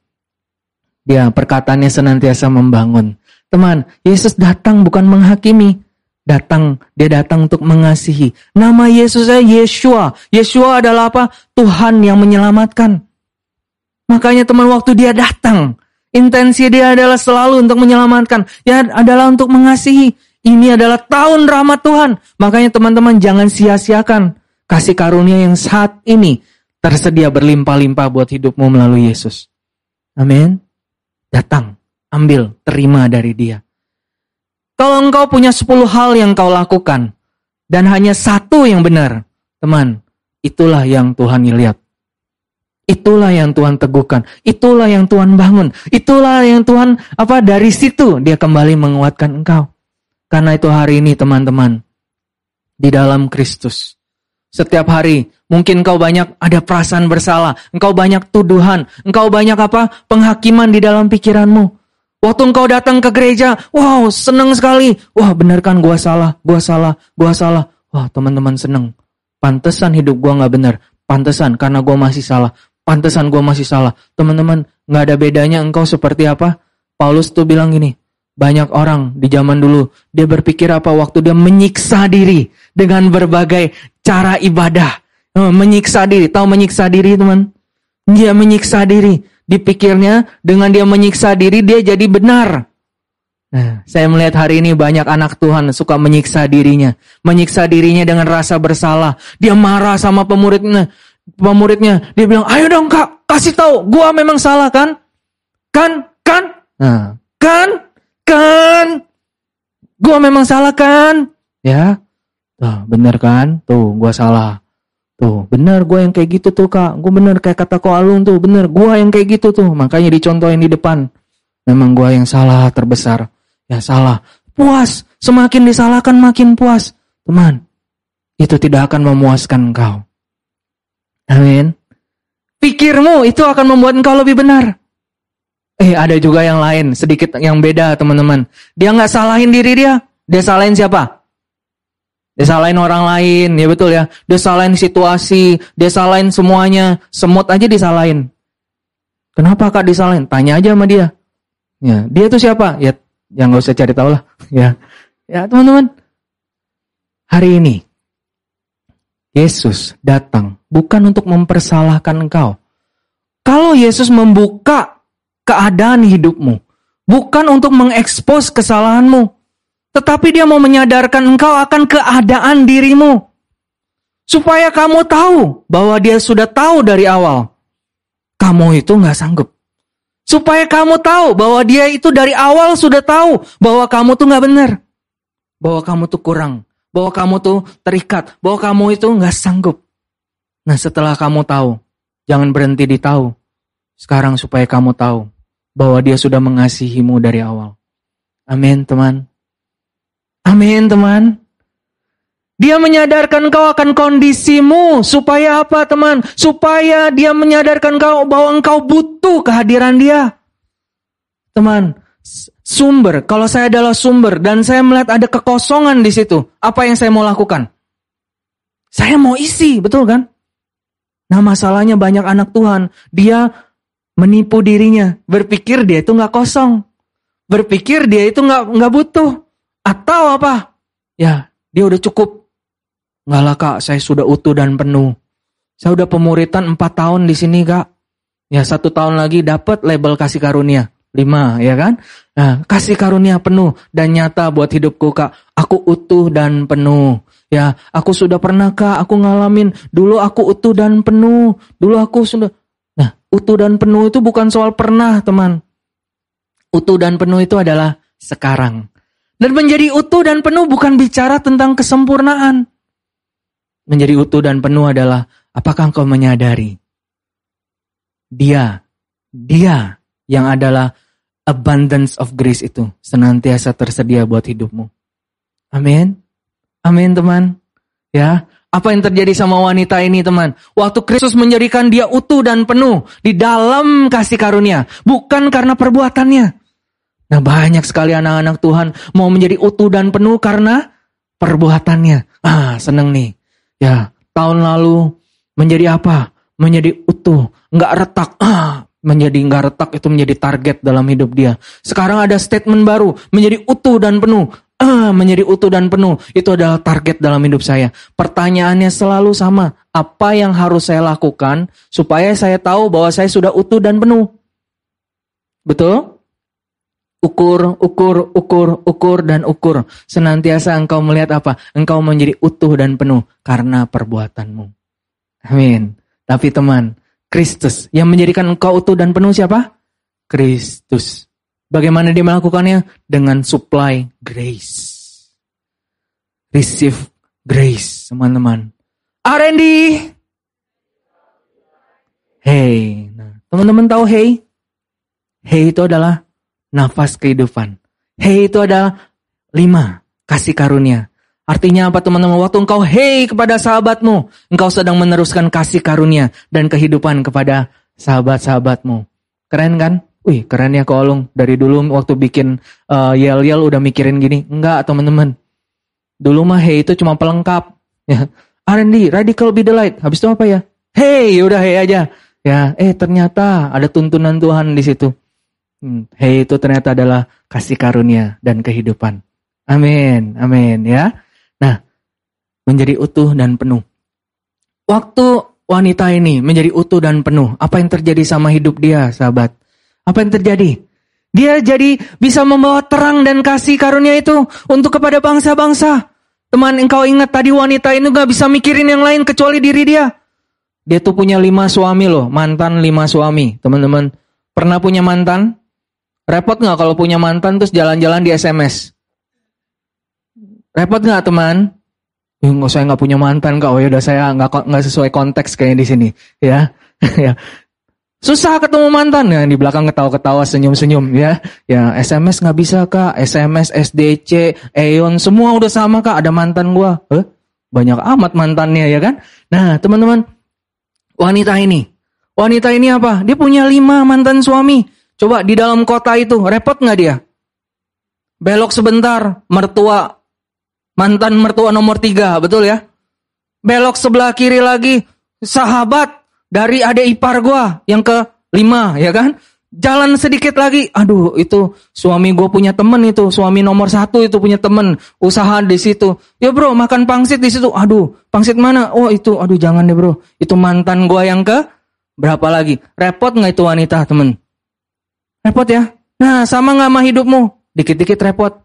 Dia perkataannya senantiasa membangun. Teman, Yesus datang bukan menghakimi, datang, dia datang untuk mengasihi. Nama Yesus saya Yeshua. Yeshua adalah apa? Tuhan yang menyelamatkan. Makanya teman waktu dia datang, intensi dia adalah selalu untuk menyelamatkan. Ya adalah untuk mengasihi. Ini adalah tahun rahmat Tuhan. Makanya teman-teman jangan sia-siakan kasih karunia yang saat ini tersedia berlimpah-limpah buat hidupmu melalui Yesus. Amin. Datang, ambil, terima dari dia. Kalau engkau punya 10 hal yang kau lakukan dan hanya satu yang benar, teman, itulah yang Tuhan lihat. Itulah yang Tuhan teguhkan, itulah yang Tuhan bangun, itulah yang Tuhan apa dari situ dia kembali menguatkan engkau. Karena itu hari ini teman-teman di dalam Kristus. Setiap hari mungkin engkau banyak ada perasaan bersalah, engkau banyak tuduhan, engkau banyak apa? penghakiman di dalam pikiranmu. Waktu engkau datang ke gereja, wow seneng sekali. Wah bener kan gua salah, gua salah, gua salah. Wah teman-teman seneng. Pantesan hidup gua nggak bener. Pantesan karena gua masih salah. Pantesan gua masih salah. Teman-teman nggak ada bedanya engkau seperti apa. Paulus tuh bilang gini, banyak orang di zaman dulu dia berpikir apa waktu dia menyiksa diri dengan berbagai cara ibadah. Eh, menyiksa diri, tahu menyiksa diri teman? Dia menyiksa diri dipikirnya dengan dia menyiksa diri dia jadi benar. Nah, saya melihat hari ini banyak anak Tuhan suka menyiksa dirinya, menyiksa dirinya dengan rasa bersalah. Dia marah sama pemuridnya, pemuridnya. Dia bilang, ayo dong kak, kasih tahu, gua memang salah kan? Kan, kan, nah, kan, kan, gua memang salah kan? Ya, Tuh, bener kan? Tuh, gua salah. Tuh, benar gue yang kayak gitu tuh kak. Gue bener kayak kata ko alun tuh, bener gue yang kayak gitu tuh. Makanya dicontohin di depan. Memang gue yang salah terbesar. Ya salah. Puas. Semakin disalahkan makin puas. Teman, itu tidak akan memuaskan engkau. Amin. Pikirmu itu akan membuat engkau lebih benar. Eh ada juga yang lain, sedikit yang beda teman-teman. Dia nggak salahin diri dia. Dia salahin siapa? Dia salahin orang lain, ya betul ya. Dia salahin situasi, dia salahin semuanya. Semut aja disalahin. Kenapa kak disalahin? Tanya aja sama dia. Ya, dia itu siapa? Ya, yang nggak usah cari tahu lah. Ya, ya teman-teman. Hari ini Yesus datang bukan untuk mempersalahkan engkau. Kalau Yesus membuka keadaan hidupmu, bukan untuk mengekspos kesalahanmu, tetapi dia mau menyadarkan engkau akan keadaan dirimu. Supaya kamu tahu bahwa dia sudah tahu dari awal. Kamu itu nggak sanggup. Supaya kamu tahu bahwa dia itu dari awal sudah tahu bahwa kamu tuh nggak benar. Bahwa kamu tuh kurang. Bahwa kamu tuh terikat. Bahwa kamu itu nggak sanggup. Nah setelah kamu tahu, jangan berhenti di tahu. Sekarang supaya kamu tahu bahwa dia sudah mengasihimu dari awal. Amin teman. Amin teman. Dia menyadarkan kau akan kondisimu. Supaya apa teman? Supaya dia menyadarkan kau bahwa engkau butuh kehadiran dia. Teman, sumber. Kalau saya adalah sumber dan saya melihat ada kekosongan di situ. Apa yang saya mau lakukan? Saya mau isi, betul kan? Nah masalahnya banyak anak Tuhan. Dia menipu dirinya. Berpikir dia itu nggak kosong. Berpikir dia itu nggak nggak butuh. Atau apa? Ya, dia udah cukup. Enggak lah kak, saya sudah utuh dan penuh. Saya udah pemuritan 4 tahun di sini kak. Ya satu tahun lagi dapat label kasih karunia. Lima, ya kan? Nah, kasih karunia penuh dan nyata buat hidupku kak. Aku utuh dan penuh. Ya, aku sudah pernahkah aku ngalamin dulu aku utuh dan penuh. Dulu aku sudah Nah, utuh dan penuh itu bukan soal pernah, teman. Utuh dan penuh itu adalah sekarang. Dan menjadi utuh dan penuh bukan bicara tentang kesempurnaan. Menjadi utuh dan penuh adalah apakah engkau menyadari dia, dia yang adalah abundance of grace itu senantiasa tersedia buat hidupmu. Amin. Amin teman. Ya, apa yang terjadi sama wanita ini teman? Waktu Kristus menjadikan dia utuh dan penuh di dalam kasih karunia, bukan karena perbuatannya. Nah banyak sekali anak-anak Tuhan mau menjadi utuh dan penuh karena perbuatannya. Ah seneng nih. Ya tahun lalu menjadi apa? Menjadi utuh, nggak retak. Ah menjadi nggak retak itu menjadi target dalam hidup dia. Sekarang ada statement baru menjadi utuh dan penuh ah, menjadi utuh dan penuh. Itu adalah target dalam hidup saya. Pertanyaannya selalu sama. Apa yang harus saya lakukan supaya saya tahu bahwa saya sudah utuh dan penuh? Betul? Ukur, ukur, ukur, ukur, dan ukur. Senantiasa engkau melihat apa? Engkau menjadi utuh dan penuh karena perbuatanmu. Amin. Tapi teman, Kristus yang menjadikan engkau utuh dan penuh siapa? Kristus. Bagaimana dia melakukannya? Dengan supply grace. Receive grace, teman-teman. R&D. Hey, nah, teman-teman tahu hey? Hey itu adalah nafas kehidupan. Hey itu adalah lima kasih karunia. Artinya apa teman-teman? Waktu engkau hey kepada sahabatmu, engkau sedang meneruskan kasih karunia dan kehidupan kepada sahabat-sahabatmu. Keren kan? Wih keren ya Kolung. Dari dulu waktu bikin uh, yel-yel udah mikirin gini. Enggak teman-teman. Dulu mah hey itu cuma pelengkap. Ya. R&D, radical be the light. Habis itu apa ya? Hey, udah hey aja. Ya, eh ternyata ada tuntunan Tuhan di situ. Hmm, hey itu ternyata adalah kasih karunia dan kehidupan. Amin, amin ya. Menjadi utuh dan penuh. Waktu wanita ini menjadi utuh dan penuh, apa yang terjadi sama hidup dia, sahabat? Apa yang terjadi? Dia jadi bisa membawa terang dan kasih karunia itu untuk kepada bangsa-bangsa. Teman, engkau ingat tadi wanita ini gak bisa mikirin yang lain kecuali diri dia. Dia tuh punya lima suami loh, mantan lima suami. Teman-teman, pernah punya mantan? Repot gak kalau punya mantan terus jalan-jalan di SMS? Repot gak teman? Nggak, saya nggak punya mantan kak. Oh ya udah saya nggak nggak sesuai konteks kayaknya di sini, ya. ya. Susah ketemu mantan ya di belakang ketawa-ketawa senyum-senyum ya. Ya SMS nggak bisa kak, SMS, SDC, Eon semua udah sama kak. Ada mantan gua. Eh, banyak amat mantannya ya kan. Nah teman-teman wanita ini, wanita ini apa? Dia punya lima mantan suami. Coba di dalam kota itu repot nggak dia? Belok sebentar, mertua mantan mertua nomor tiga, betul ya? Belok sebelah kiri lagi, sahabat dari adik ipar gua yang ke lima ya kan? Jalan sedikit lagi aduh itu suami gue punya temen itu suami nomor satu itu punya temen usaha di situ. Ya bro makan pangsit di situ aduh pangsit mana? Oh itu aduh jangan deh bro. Itu mantan gue yang ke berapa lagi? Repot nggak itu wanita temen? Repot ya? Nah sama nggak sama hidupmu? Dikit-dikit repot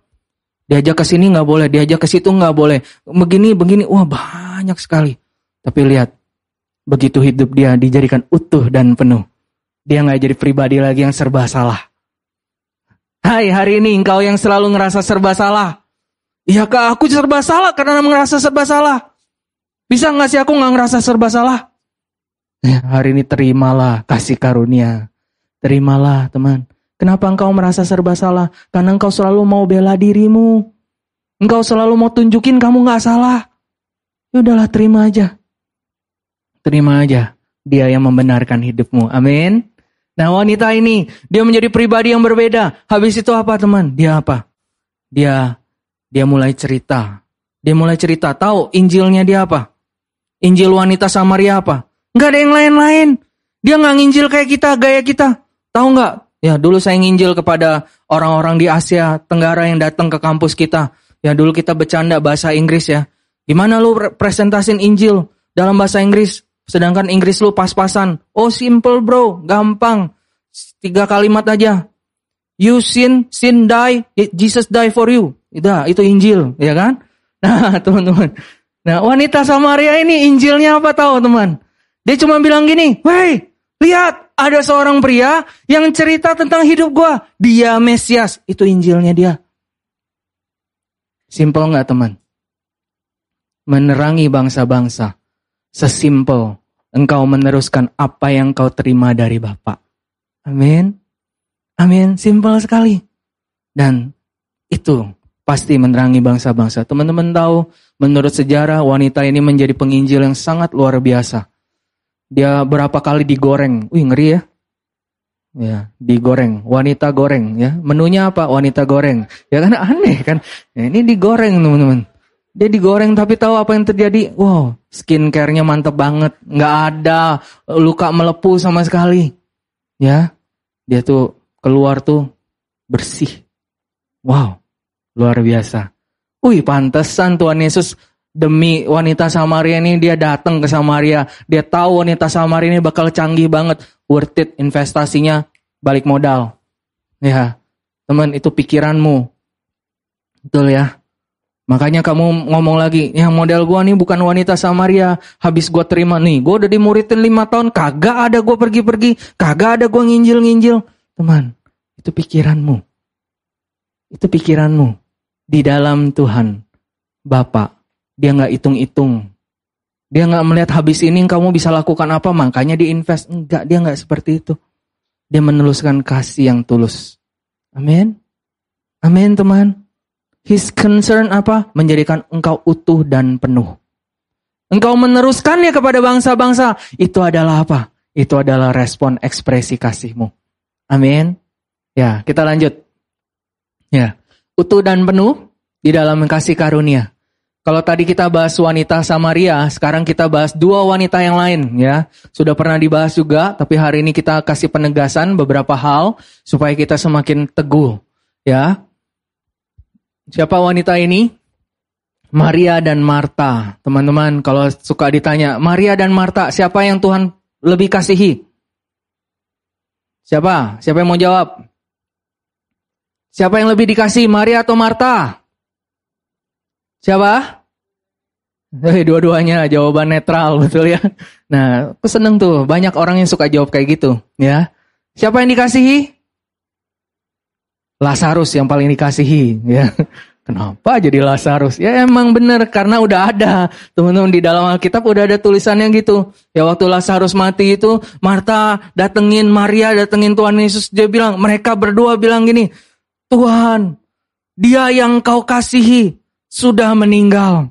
diajak ke sini nggak boleh diajak ke situ nggak boleh begini begini wah banyak sekali tapi lihat Begitu hidup dia dijadikan utuh dan penuh. Dia nggak jadi pribadi lagi yang serba salah. Hai hari ini engkau yang selalu ngerasa serba salah. Iya kak aku serba salah karena ngerasa serba salah. Bisa nggak sih aku nggak ngerasa serba salah? Ya, hari ini terimalah kasih karunia. Terimalah teman. Kenapa engkau merasa serba salah? Karena engkau selalu mau bela dirimu. Engkau selalu mau tunjukin kamu nggak salah. Ya udahlah terima aja. Terima aja, dia yang membenarkan hidupmu. Amin. Nah wanita ini, dia menjadi pribadi yang berbeda. Habis itu apa teman? Dia apa? Dia dia mulai cerita. Dia mulai cerita. Tahu Injilnya dia apa? Injil wanita Samaria apa? Nggak ada yang lain-lain. Dia nggak nginjil kayak kita, gaya kita. Tahu nggak? Ya dulu saya nginjil kepada orang-orang di Asia Tenggara yang datang ke kampus kita. Ya dulu kita bercanda bahasa Inggris ya. Gimana lu presentasin Injil dalam bahasa Inggris? Sedangkan Inggris lu pas-pasan. Oh simple bro, gampang. Tiga kalimat aja. You sin, sin die, Jesus die for you. Itu, itu Injil, ya kan? Nah teman-teman. Nah wanita Samaria ini Injilnya apa tahu teman? Dia cuma bilang gini, Woi lihat ada seorang pria yang cerita tentang hidup gua. Dia Mesias, itu Injilnya dia. Simpel nggak teman? Menerangi bangsa-bangsa. Sesimpel engkau meneruskan apa yang kau terima dari Bapak. Amin. Amin. Simpel sekali. Dan itu pasti menerangi bangsa-bangsa. Teman-teman tahu, menurut sejarah wanita ini menjadi penginjil yang sangat luar biasa. Dia berapa kali digoreng. Wih, ngeri ya. Ya, digoreng, wanita goreng ya. Menunya apa? Wanita goreng. Ya kan aneh kan. Ya, ini digoreng teman-teman. Dia digoreng tapi tahu apa yang terjadi? Wow, skincare-nya mantep banget. Nggak ada luka melepuh sama sekali. Ya, dia tuh keluar tuh bersih. Wow, luar biasa. Wih, pantesan Tuhan Yesus demi wanita Samaria ini dia datang ke Samaria. Dia tahu wanita Samaria ini bakal canggih banget worth it investasinya balik modal. Ya, teman itu pikiranmu. Betul ya. Makanya kamu ngomong lagi, yang model gua nih bukan wanita Samaria, habis gua terima nih, gua udah dimuridin lima tahun, kagak ada gua pergi-pergi, kagak ada gua nginjil-nginjil. Teman, itu pikiranmu. Itu pikiranmu. Di dalam Tuhan, Bapak, dia nggak hitung-hitung. Dia nggak melihat habis ini kamu bisa lakukan apa, makanya diinvest. Enggak, dia nggak seperti itu. Dia meneluskan kasih yang tulus. Amin. Amin teman. His concern apa? Menjadikan engkau utuh dan penuh. Engkau meneruskannya kepada bangsa-bangsa. Itu adalah apa? Itu adalah respon ekspresi kasihmu. Amin. Ya, kita lanjut. Ya, utuh dan penuh di dalam kasih karunia. Kalau tadi kita bahas wanita Samaria, sekarang kita bahas dua wanita yang lain ya. Sudah pernah dibahas juga, tapi hari ini kita kasih penegasan beberapa hal supaya kita semakin teguh ya. Siapa wanita ini? Maria dan Marta. Teman-teman, kalau suka ditanya, Maria dan Marta, siapa yang Tuhan lebih kasihi? Siapa? Siapa yang mau jawab? Siapa yang lebih dikasih, Maria atau Marta? Siapa? Eh, dua-duanya jawaban netral betul ya. Nah, aku seneng tuh banyak orang yang suka jawab kayak gitu, ya. Siapa yang dikasihi? Lazarus yang paling dikasihi, ya. Kenapa jadi Lazarus? Ya emang bener karena udah ada teman-teman di dalam Alkitab udah ada tulisannya gitu. Ya waktu Lazarus mati itu Marta datengin Maria datengin Tuhan Yesus dia bilang mereka berdua bilang gini Tuhan dia yang kau kasihi sudah meninggal.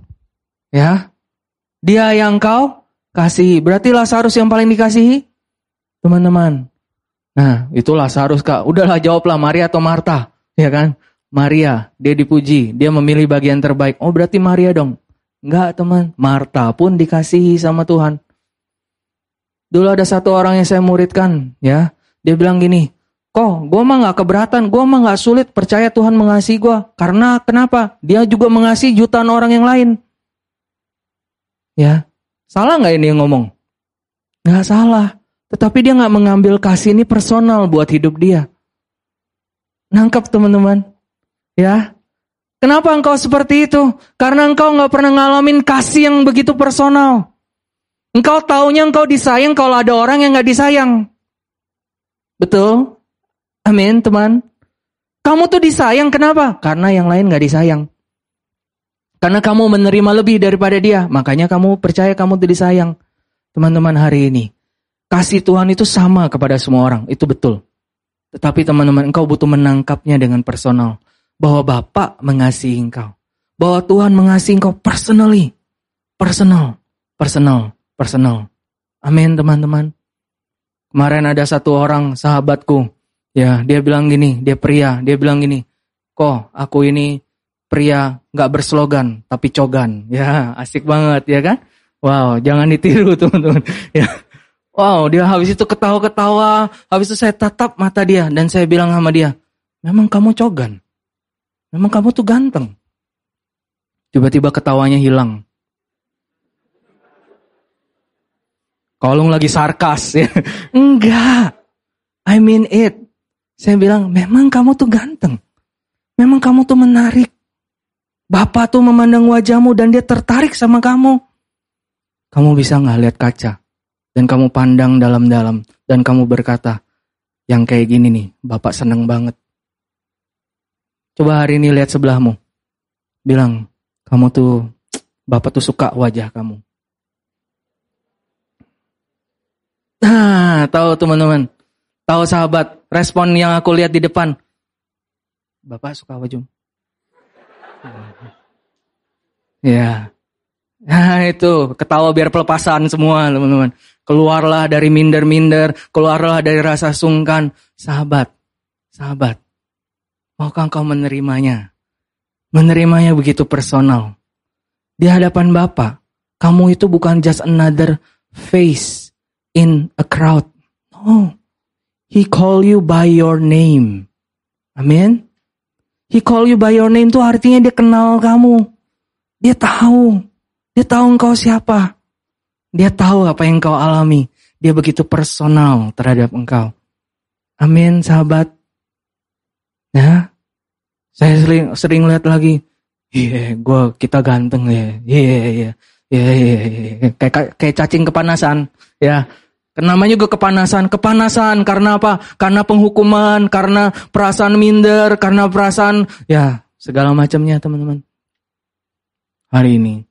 Ya. Dia yang kau kasihi. Berarti Lazarus yang paling dikasihi? Teman-teman. Nah, itu Lazarus Kak. Udahlah jawablah Maria atau Marta, ya kan? Maria, dia dipuji, dia memilih bagian terbaik. Oh, berarti Maria dong. Enggak, teman. Marta pun dikasihi sama Tuhan. Dulu ada satu orang yang saya muridkan, ya. Dia bilang gini, Kok, gue mah gak keberatan, gue mah gak sulit percaya Tuhan mengasihi gue. Karena kenapa? Dia juga mengasihi jutaan orang yang lain. Ya, salah gak ini yang ngomong? Gak salah. Tetapi dia gak mengambil kasih ini personal buat hidup dia. Nangkap teman-teman. Ya, Kenapa engkau seperti itu? Karena engkau gak pernah ngalamin kasih yang begitu personal. Engkau taunya engkau disayang kalau ada orang yang gak disayang. Betul? Amin, teman. Kamu tuh disayang, kenapa? Karena yang lain gak disayang. Karena kamu menerima lebih daripada dia, makanya kamu percaya kamu tuh disayang. Teman-teman hari ini, kasih Tuhan itu sama kepada semua orang, itu betul. Tetapi teman-teman, engkau butuh menangkapnya dengan personal. Bahwa Bapak mengasihi engkau. Bahwa Tuhan mengasihi engkau personally. Personal, personal, personal. Amin teman-teman. Kemarin ada satu orang sahabatku, Ya, dia bilang gini, dia pria, dia bilang gini, kok aku ini pria nggak berslogan tapi cogan. Ya, asik banget ya kan? Wow, jangan ditiru teman-teman. Ya. Wow, dia habis itu ketawa-ketawa, habis itu saya tatap mata dia dan saya bilang sama dia, memang kamu cogan. Memang kamu tuh ganteng. Tiba-tiba ketawanya hilang. Kalau lagi sarkas ya. Enggak. I mean it. Saya bilang, memang kamu tuh ganteng. Memang kamu tuh menarik. Bapak tuh memandang wajahmu dan dia tertarik sama kamu. Kamu bisa nggak lihat kaca dan kamu pandang dalam-dalam dan kamu berkata, yang kayak gini nih, Bapak seneng banget. Coba hari ini lihat sebelahmu. Bilang, kamu tuh, Bapak tuh suka wajah kamu. Nah, tahu teman-teman. Tahu sahabat, respon yang aku lihat di depan. Bapak suka wajah. Ya. Nah itu, ketawa biar pelepasan semua teman-teman. Keluarlah dari minder-minder, keluarlah dari rasa sungkan. Sahabat, sahabat, maukah engkau menerimanya? Menerimanya begitu personal. Di hadapan Bapak, kamu itu bukan just another face in a crowd. No. He call you by your name. Amin. He call you by your name itu artinya dia kenal kamu. Dia tahu. Dia tahu engkau siapa. Dia tahu apa yang engkau alami. Dia begitu personal terhadap engkau. Amin, sahabat. Ya, saya sering sering lihat lagi. Iya, yeah, gue kita ganteng ya. Iya, iya, iya, iya, kayak kayak cacing kepanasan. Ya, Namanya juga kepanasan. Kepanasan karena apa? Karena penghukuman, karena perasaan minder, karena perasaan ya segala macamnya teman-teman. Hari ini,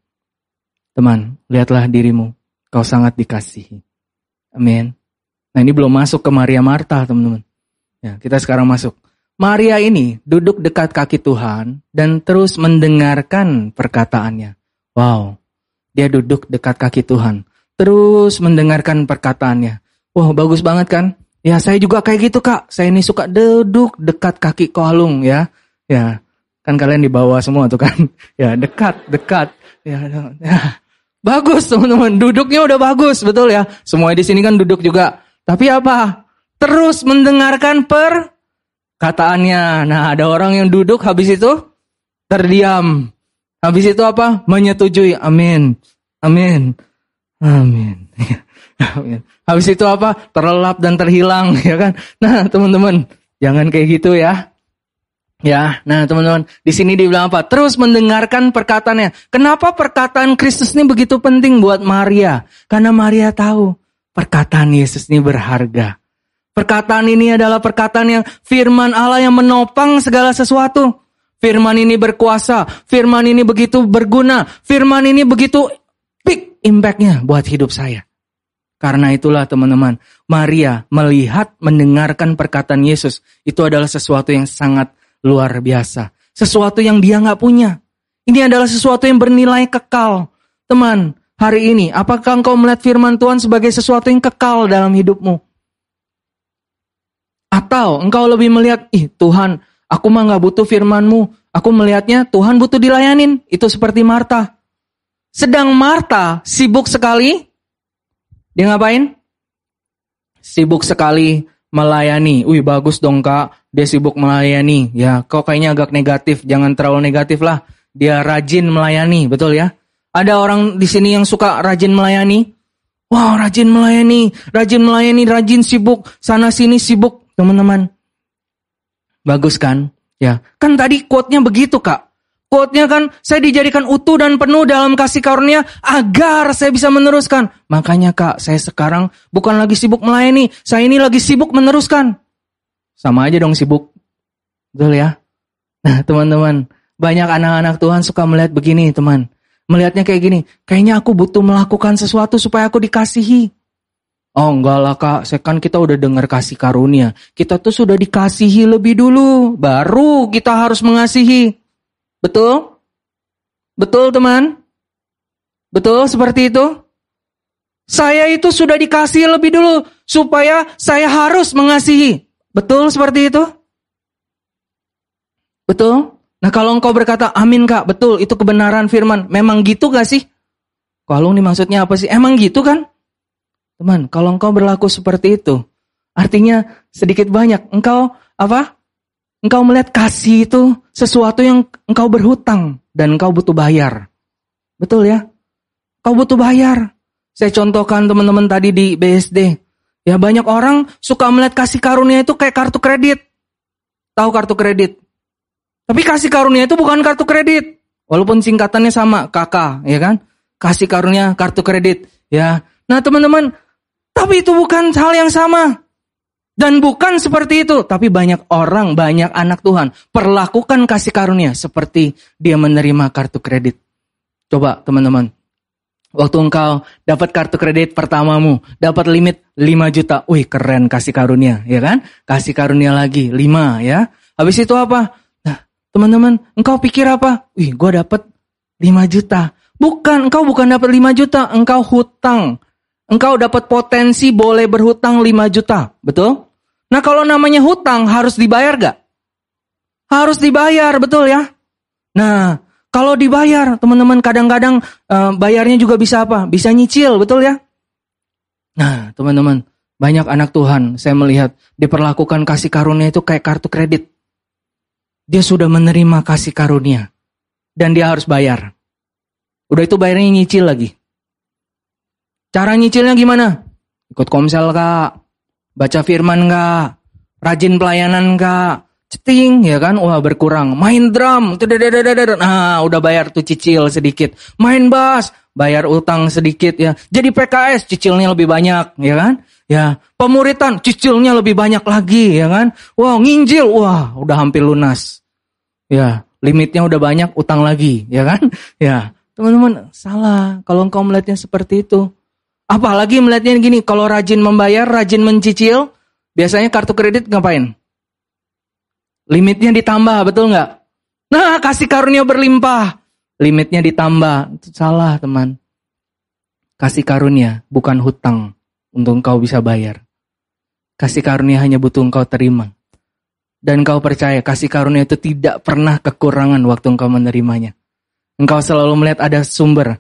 teman, lihatlah dirimu. Kau sangat dikasihi. Amin. Nah ini belum masuk ke Maria Marta teman-teman. Ya, kita sekarang masuk. Maria ini duduk dekat kaki Tuhan dan terus mendengarkan perkataannya. Wow, dia duduk dekat kaki Tuhan terus mendengarkan perkataannya. Wah, bagus banget kan? Ya, saya juga kayak gitu, Kak. Saya ini suka duduk dekat kaki kolung ya. Ya, kan kalian di bawah semua tuh kan. Ya, dekat, dekat. Ya, ya. Bagus, teman-teman. Duduknya udah bagus, betul ya. Semua di sini kan duduk juga. Tapi apa? Terus mendengarkan perkataannya. Nah, ada orang yang duduk habis itu terdiam. Habis itu apa? Menyetujui. Amin. Amin. Amin. Habis itu apa? Terlelap dan terhilang, ya kan? Nah, teman-teman, jangan kayak gitu ya. Ya, nah teman-teman, di sini dibilang apa? Terus mendengarkan perkataannya. Kenapa perkataan Kristus ini begitu penting buat Maria? Karena Maria tahu perkataan Yesus ini berharga. Perkataan ini adalah perkataan yang firman Allah yang menopang segala sesuatu. Firman ini berkuasa, firman ini begitu berguna, firman ini begitu big impactnya buat hidup saya. Karena itulah teman-teman, Maria melihat, mendengarkan perkataan Yesus. Itu adalah sesuatu yang sangat luar biasa. Sesuatu yang dia nggak punya. Ini adalah sesuatu yang bernilai kekal. Teman, hari ini, apakah engkau melihat firman Tuhan sebagai sesuatu yang kekal dalam hidupmu? Atau engkau lebih melihat, ih Tuhan, aku mah nggak butuh firmanmu. Aku melihatnya Tuhan butuh dilayanin. Itu seperti Marta. Sedang Marta sibuk sekali. Dia ngapain? Sibuk sekali melayani. Wih bagus dong kak, dia sibuk melayani. Ya kok kayaknya agak negatif, jangan terlalu negatif lah. Dia rajin melayani, betul ya? Ada orang di sini yang suka rajin melayani? Wow rajin melayani, rajin melayani, rajin sibuk, sana sini sibuk teman-teman. Bagus kan? Ya, kan tadi quote-nya begitu kak. Quote-nya kan, saya dijadikan utuh dan penuh dalam kasih karunia agar saya bisa meneruskan. Makanya kak, saya sekarang bukan lagi sibuk melayani, saya ini lagi sibuk meneruskan. Sama aja dong sibuk. Betul ya? Nah teman-teman, banyak anak-anak Tuhan suka melihat begini teman. Melihatnya kayak gini, kayaknya aku butuh melakukan sesuatu supaya aku dikasihi. Oh enggak lah kak, saya kan kita udah dengar kasih karunia. Kita tuh sudah dikasihi lebih dulu, baru kita harus mengasihi. Betul? Betul teman? Betul seperti itu? Saya itu sudah dikasih lebih dulu supaya saya harus mengasihi. Betul seperti itu? Betul? Nah kalau engkau berkata amin kak, betul itu kebenaran firman. Memang gitu gak sih? Kalau ini maksudnya apa sih? Emang gitu kan? Teman, kalau engkau berlaku seperti itu, artinya sedikit banyak engkau apa? Engkau melihat kasih itu sesuatu yang engkau berhutang dan engkau butuh bayar. Betul ya? Kau butuh bayar. Saya contohkan teman-teman tadi di BSD. Ya banyak orang suka melihat kasih karunia itu kayak kartu kredit. Tahu kartu kredit? Tapi kasih karunia itu bukan kartu kredit. Walaupun singkatannya sama, KK, ya kan? Kasih karunia kartu kredit, ya. Nah, teman-teman, tapi itu bukan hal yang sama. Dan bukan seperti itu, tapi banyak orang, banyak anak Tuhan perlakukan kasih karunia seperti dia menerima kartu kredit. Coba teman-teman, waktu engkau dapat kartu kredit pertamamu, dapat limit 5 juta, wih keren kasih karunia, ya kan? Kasih karunia lagi 5 ya. Habis itu apa? Teman-teman, engkau pikir apa? Wih, gue dapat 5 juta. Bukan, engkau bukan dapat 5 juta, engkau hutang. Engkau dapat potensi boleh berhutang 5 juta, betul? Nah kalau namanya hutang harus dibayar gak? Harus dibayar, betul ya? Nah, kalau dibayar, teman-teman kadang-kadang uh, bayarnya juga bisa apa? Bisa nyicil, betul ya? Nah, teman-teman, banyak anak Tuhan saya melihat diperlakukan kasih karunia itu kayak kartu kredit. Dia sudah menerima kasih karunia. Dan dia harus bayar. Udah itu bayarnya nyicil lagi. Cara nyicilnya gimana? Ikut komsel kak? Baca firman kak? Rajin pelayanan kak? Ceting ya kan? Wah berkurang. Main drum. Nah udah bayar tuh cicil sedikit. Main bass. Bayar utang sedikit ya. Jadi PKS cicilnya lebih banyak ya kan? Ya, pemuritan cicilnya lebih banyak lagi ya kan. Wah, nginjil, wah udah hampir lunas. Ya, limitnya udah banyak, utang lagi, ya kan? Ya, teman-teman salah kalau engkau melihatnya seperti itu. Apalagi melihatnya gini, kalau rajin membayar, rajin mencicil, biasanya kartu kredit ngapain? Limitnya ditambah, betul nggak? Nah, kasih karunia berlimpah. Limitnya ditambah. Itu salah, teman. Kasih karunia, bukan hutang untuk engkau bisa bayar. Kasih karunia hanya butuh engkau terima. Dan engkau percaya kasih karunia itu tidak pernah kekurangan waktu engkau menerimanya. Engkau selalu melihat ada sumber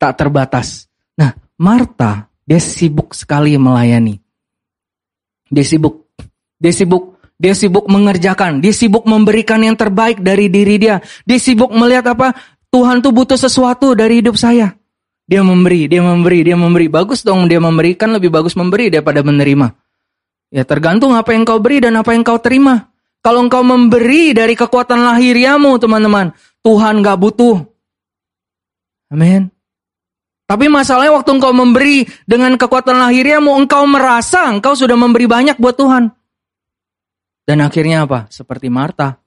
tak terbatas. Nah, Marta, dia sibuk sekali melayani. Dia sibuk, dia sibuk, dia sibuk mengerjakan, dia sibuk memberikan yang terbaik dari diri dia. Dia sibuk melihat apa? Tuhan tuh butuh sesuatu dari hidup saya. Dia memberi, dia memberi, dia memberi. Bagus dong dia memberikan lebih bagus memberi daripada menerima. Ya tergantung apa yang kau beri dan apa yang kau terima. Kalau engkau memberi dari kekuatan lahiriamu teman-teman, Tuhan gak butuh. Amin. Tapi masalahnya waktu engkau memberi dengan kekuatan lahiriamu, engkau merasa engkau sudah memberi banyak buat Tuhan. Dan akhirnya apa? Seperti Marta.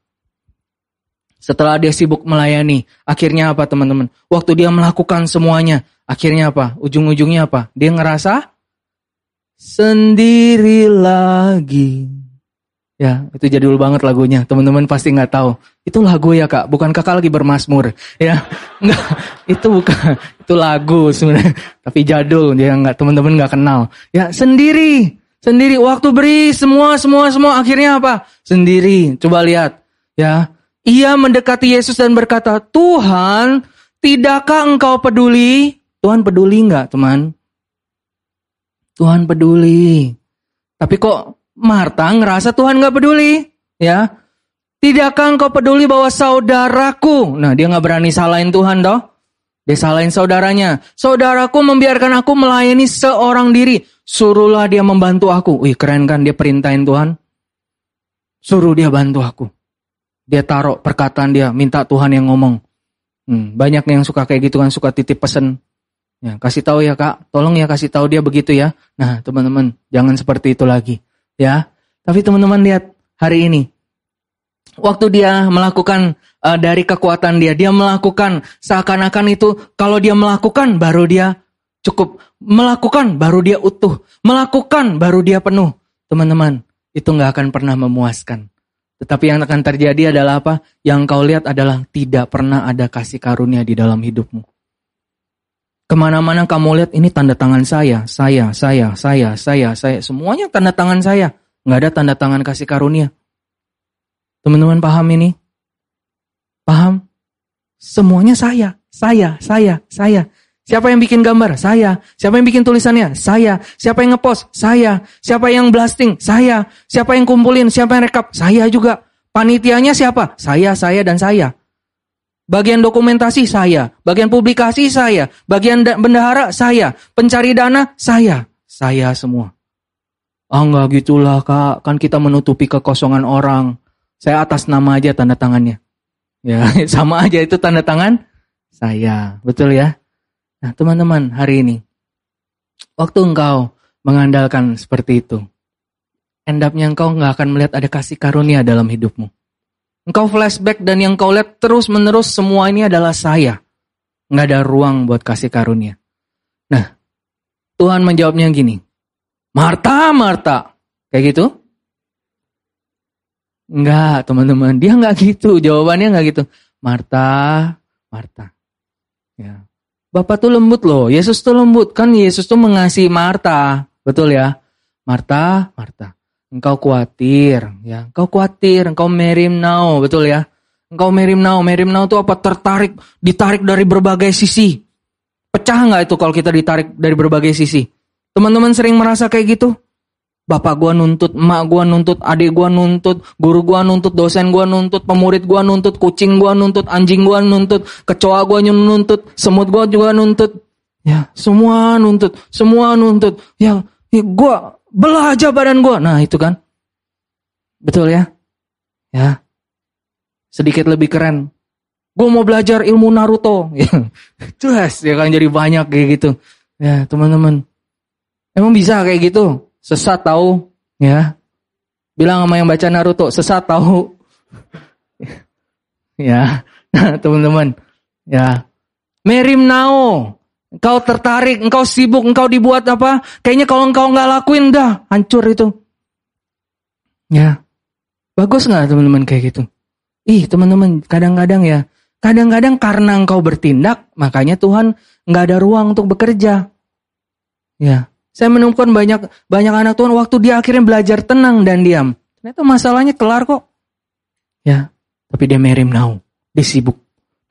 Setelah dia sibuk melayani, akhirnya apa teman-teman? Waktu dia melakukan semuanya, akhirnya apa? Ujung-ujungnya apa? Dia ngerasa sendiri lagi. Ya, itu jadul banget lagunya. Teman-teman pasti nggak tahu. Itu lagu ya kak, bukan kakak lagi bermasmur. Ya, nggak. Itu bukan. Itu lagu sebenarnya. Tapi jadul, dia nggak teman-teman nggak kenal. Ya, sendiri, sendiri. Waktu beri semua, semua, semua. Akhirnya apa? Sendiri. Coba lihat. Ya, ia mendekati Yesus dan berkata, Tuhan, tidakkah engkau peduli? Tuhan peduli nggak teman? Tuhan peduli. Tapi kok Marta ngerasa Tuhan nggak peduli? Ya, Tidakkah engkau peduli bahwa saudaraku, nah dia nggak berani salahin Tuhan toh? Dia salahin saudaranya. Saudaraku membiarkan aku melayani seorang diri. Suruhlah dia membantu aku. Wih keren kan dia perintahin Tuhan. Suruh dia bantu aku. Dia taruh perkataan dia, minta Tuhan yang ngomong. Hmm, banyak yang suka kayak gitu kan, suka titip pesen. Ya, kasih tahu ya kak, tolong ya kasih tahu dia begitu ya. Nah teman-teman, jangan seperti itu lagi. Ya, tapi teman-teman lihat hari ini, waktu dia melakukan uh, dari kekuatan dia, dia melakukan seakan-akan itu kalau dia melakukan baru dia cukup melakukan baru dia utuh, melakukan baru dia penuh. Teman-teman, itu nggak akan pernah memuaskan. Tetapi yang akan terjadi adalah apa? Yang kau lihat adalah tidak pernah ada kasih karunia di dalam hidupmu. Ke mana-mana kamu lihat ini tanda tangan saya, saya, saya, saya, saya, saya. Semuanya tanda tangan saya. Nggak ada tanda tangan kasih karunia. Teman-teman paham ini? Paham? Semuanya saya, saya, saya, saya. Siapa yang bikin gambar? Saya. Siapa yang bikin tulisannya? Saya. Siapa yang ngepost? Saya. Siapa yang blasting? Saya. Siapa yang kumpulin? Siapa yang rekap? Saya juga. Panitianya siapa? Saya, saya, dan saya. Bagian dokumentasi saya. Bagian publikasi saya. Bagian bendahara saya. Pencari dana saya. Saya semua. Ah oh, enggak gitulah kak. Kan kita menutupi kekosongan orang. Saya atas nama aja tanda tangannya. Ya, sama aja itu tanda tangan saya. Betul ya? Nah, teman-teman, hari ini waktu engkau mengandalkan seperti itu, endapnya engkau nggak akan melihat ada kasih karunia dalam hidupmu. Engkau flashback dan yang kau lihat terus-menerus semua ini adalah saya. Nggak ada ruang buat kasih karunia. Nah, Tuhan menjawabnya gini. Marta, Marta. Kayak gitu? Enggak, teman-teman. Dia enggak gitu. Jawabannya enggak gitu. Marta, Marta. Ya. Bapak tuh lembut loh. Yesus tuh lembut. Kan Yesus tuh mengasihi Marta. Betul ya? Marta, Marta. Engkau khawatir, ya. Engkau khawatir, engkau merim now, betul ya? Engkau merim now, merim now itu apa? Tertarik, ditarik dari berbagai sisi. Pecah nggak itu kalau kita ditarik dari berbagai sisi? Teman-teman sering merasa kayak gitu? Bapak gua nuntut, emak gua nuntut, adik gua nuntut, guru gua nuntut, dosen gua nuntut, pemurid gua nuntut, kucing gua nuntut, anjing gua nuntut, kecoa gua nuntut, semut gua juga nuntut. Ya, semua nuntut, semua nuntut. Ya, ya gua belah aja badan gue. Nah itu kan. Betul ya? Ya. Sedikit lebih keren. Gue mau belajar ilmu Naruto. Jelas ya kan jadi banyak kayak gitu. Ya teman-teman. Emang bisa kayak gitu? Sesat tahu ya. Bilang sama yang baca Naruto, sesat tahu. ya, teman-teman. Ya. Merim Nao. Engkau tertarik, engkau sibuk, engkau dibuat apa? Kayaknya kalau engkau nggak lakuin dah hancur itu. Ya, bagus nggak teman-teman kayak gitu? Ih teman-teman, kadang-kadang ya, kadang-kadang karena engkau bertindak, makanya Tuhan nggak ada ruang untuk bekerja. Ya, saya menemukan banyak banyak anak Tuhan waktu dia akhirnya belajar tenang dan diam. Ternyata masalahnya kelar kok. Ya, tapi dia merim now, dia sibuk.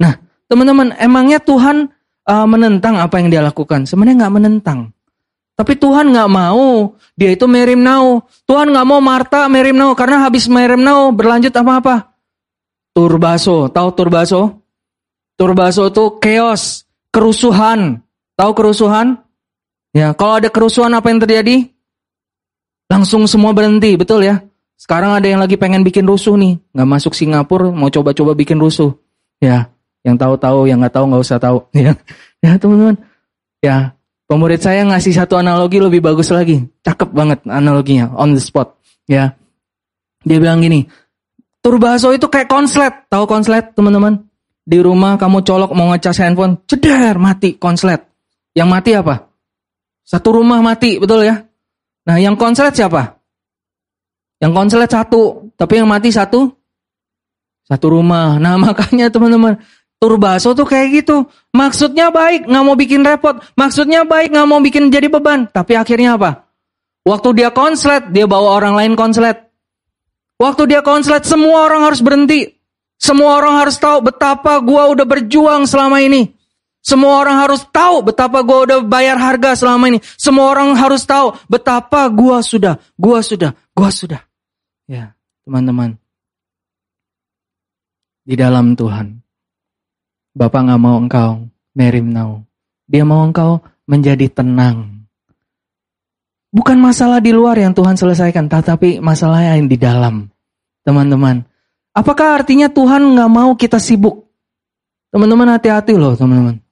Nah, teman-teman, emangnya Tuhan uh, menentang apa yang dia lakukan. Sebenarnya nggak menentang. Tapi Tuhan nggak mau dia itu merim now. Tuhan nggak mau Marta merim now karena habis merim now berlanjut apa apa? Turbaso, tahu turbaso? Turbaso itu chaos, kerusuhan. Tahu kerusuhan? Ya, kalau ada kerusuhan apa yang terjadi? Langsung semua berhenti, betul ya? Sekarang ada yang lagi pengen bikin rusuh nih, nggak masuk Singapura, mau coba-coba bikin rusuh. Ya, yang tahu-tahu, yang nggak tahu nggak usah tahu. Ya, ya teman-teman. Ya, pemurid saya ngasih satu analogi lebih bagus lagi. Cakep banget analoginya, on the spot. Ya, dia bilang gini, turbaso itu kayak konslet. Tahu konslet teman-teman? Di rumah kamu colok mau ngecas handphone, ceder mati konslet. Yang mati apa? Satu rumah mati, betul ya? Nah, yang konslet siapa? Yang konslet satu, tapi yang mati satu satu rumah. Nah, makanya teman-teman, Turbaso tuh kayak gitu. Maksudnya baik, nggak mau bikin repot. Maksudnya baik, nggak mau bikin jadi beban. Tapi akhirnya apa? Waktu dia konslet, dia bawa orang lain konslet. Waktu dia konslet, semua orang harus berhenti. Semua orang harus tahu betapa gua udah berjuang selama ini. Semua orang harus tahu betapa gua udah bayar harga selama ini. Semua orang harus tahu betapa gua sudah, gua sudah, gua sudah. Ya, teman-teman. Di dalam Tuhan, Bapak nggak mau engkau merim now. Dia mau engkau menjadi tenang. Bukan masalah di luar yang Tuhan selesaikan, tetapi masalah yang di dalam. Teman-teman, apakah artinya Tuhan nggak mau kita sibuk? Teman-teman hati-hati loh teman-teman.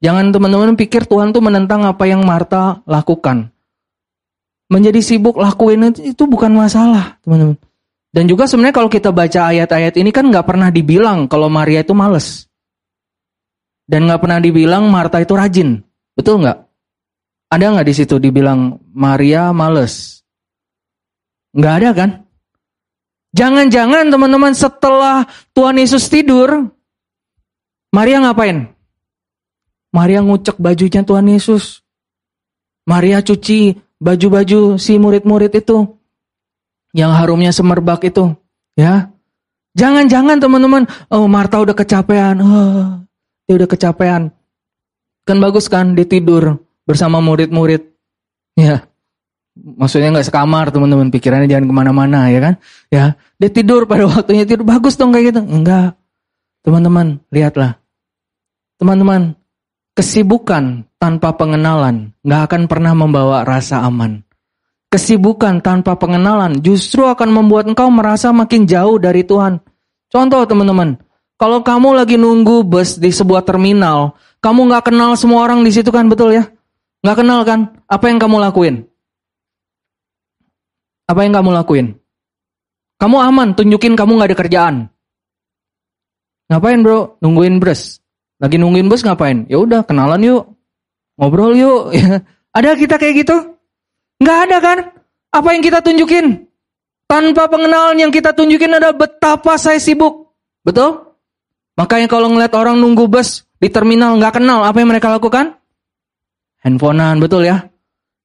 Jangan teman-teman pikir Tuhan tuh menentang apa yang Marta lakukan. Menjadi sibuk lakuin itu, bukan masalah teman-teman. Dan juga sebenarnya kalau kita baca ayat-ayat ini kan nggak pernah dibilang kalau Maria itu males. Dan nggak pernah dibilang Marta itu rajin. Betul nggak? Ada nggak di situ dibilang Maria males? Nggak ada kan? Jangan-jangan teman-teman setelah Tuhan Yesus tidur, Maria ngapain? Maria ngucek bajunya Tuhan Yesus. Maria cuci baju-baju si murid-murid itu. Yang harumnya semerbak itu. Ya. Jangan-jangan teman-teman, oh Marta udah kecapean. Oh, dia udah kecapean. Kan bagus kan dia tidur bersama murid-murid. Ya, maksudnya nggak sekamar teman-teman pikirannya jangan ke mana-mana ya kan ya dia tidur pada waktunya tidur bagus dong kayak gitu enggak teman-teman lihatlah teman-teman kesibukan tanpa pengenalan nggak akan pernah membawa rasa aman kesibukan tanpa pengenalan justru akan membuat engkau merasa makin jauh dari Tuhan contoh teman-teman Kalau kamu lagi nunggu bus di sebuah terminal, kamu nggak kenal semua orang di situ kan, betul ya? Nggak kenal kan? Apa yang kamu lakuin? Apa yang kamu lakuin? Kamu aman, tunjukin kamu nggak ada kerjaan. Ngapain bro? Nungguin bus. Lagi nungguin bus ngapain? Ya udah kenalan yuk, ngobrol yuk. ada kita kayak gitu? Nggak ada kan? Apa yang kita tunjukin? Tanpa pengenalan yang kita tunjukin adalah betapa saya sibuk. Betul? Makanya kalau ngeliat orang nunggu bus di terminal nggak kenal, apa yang mereka lakukan? Handphonean, betul ya?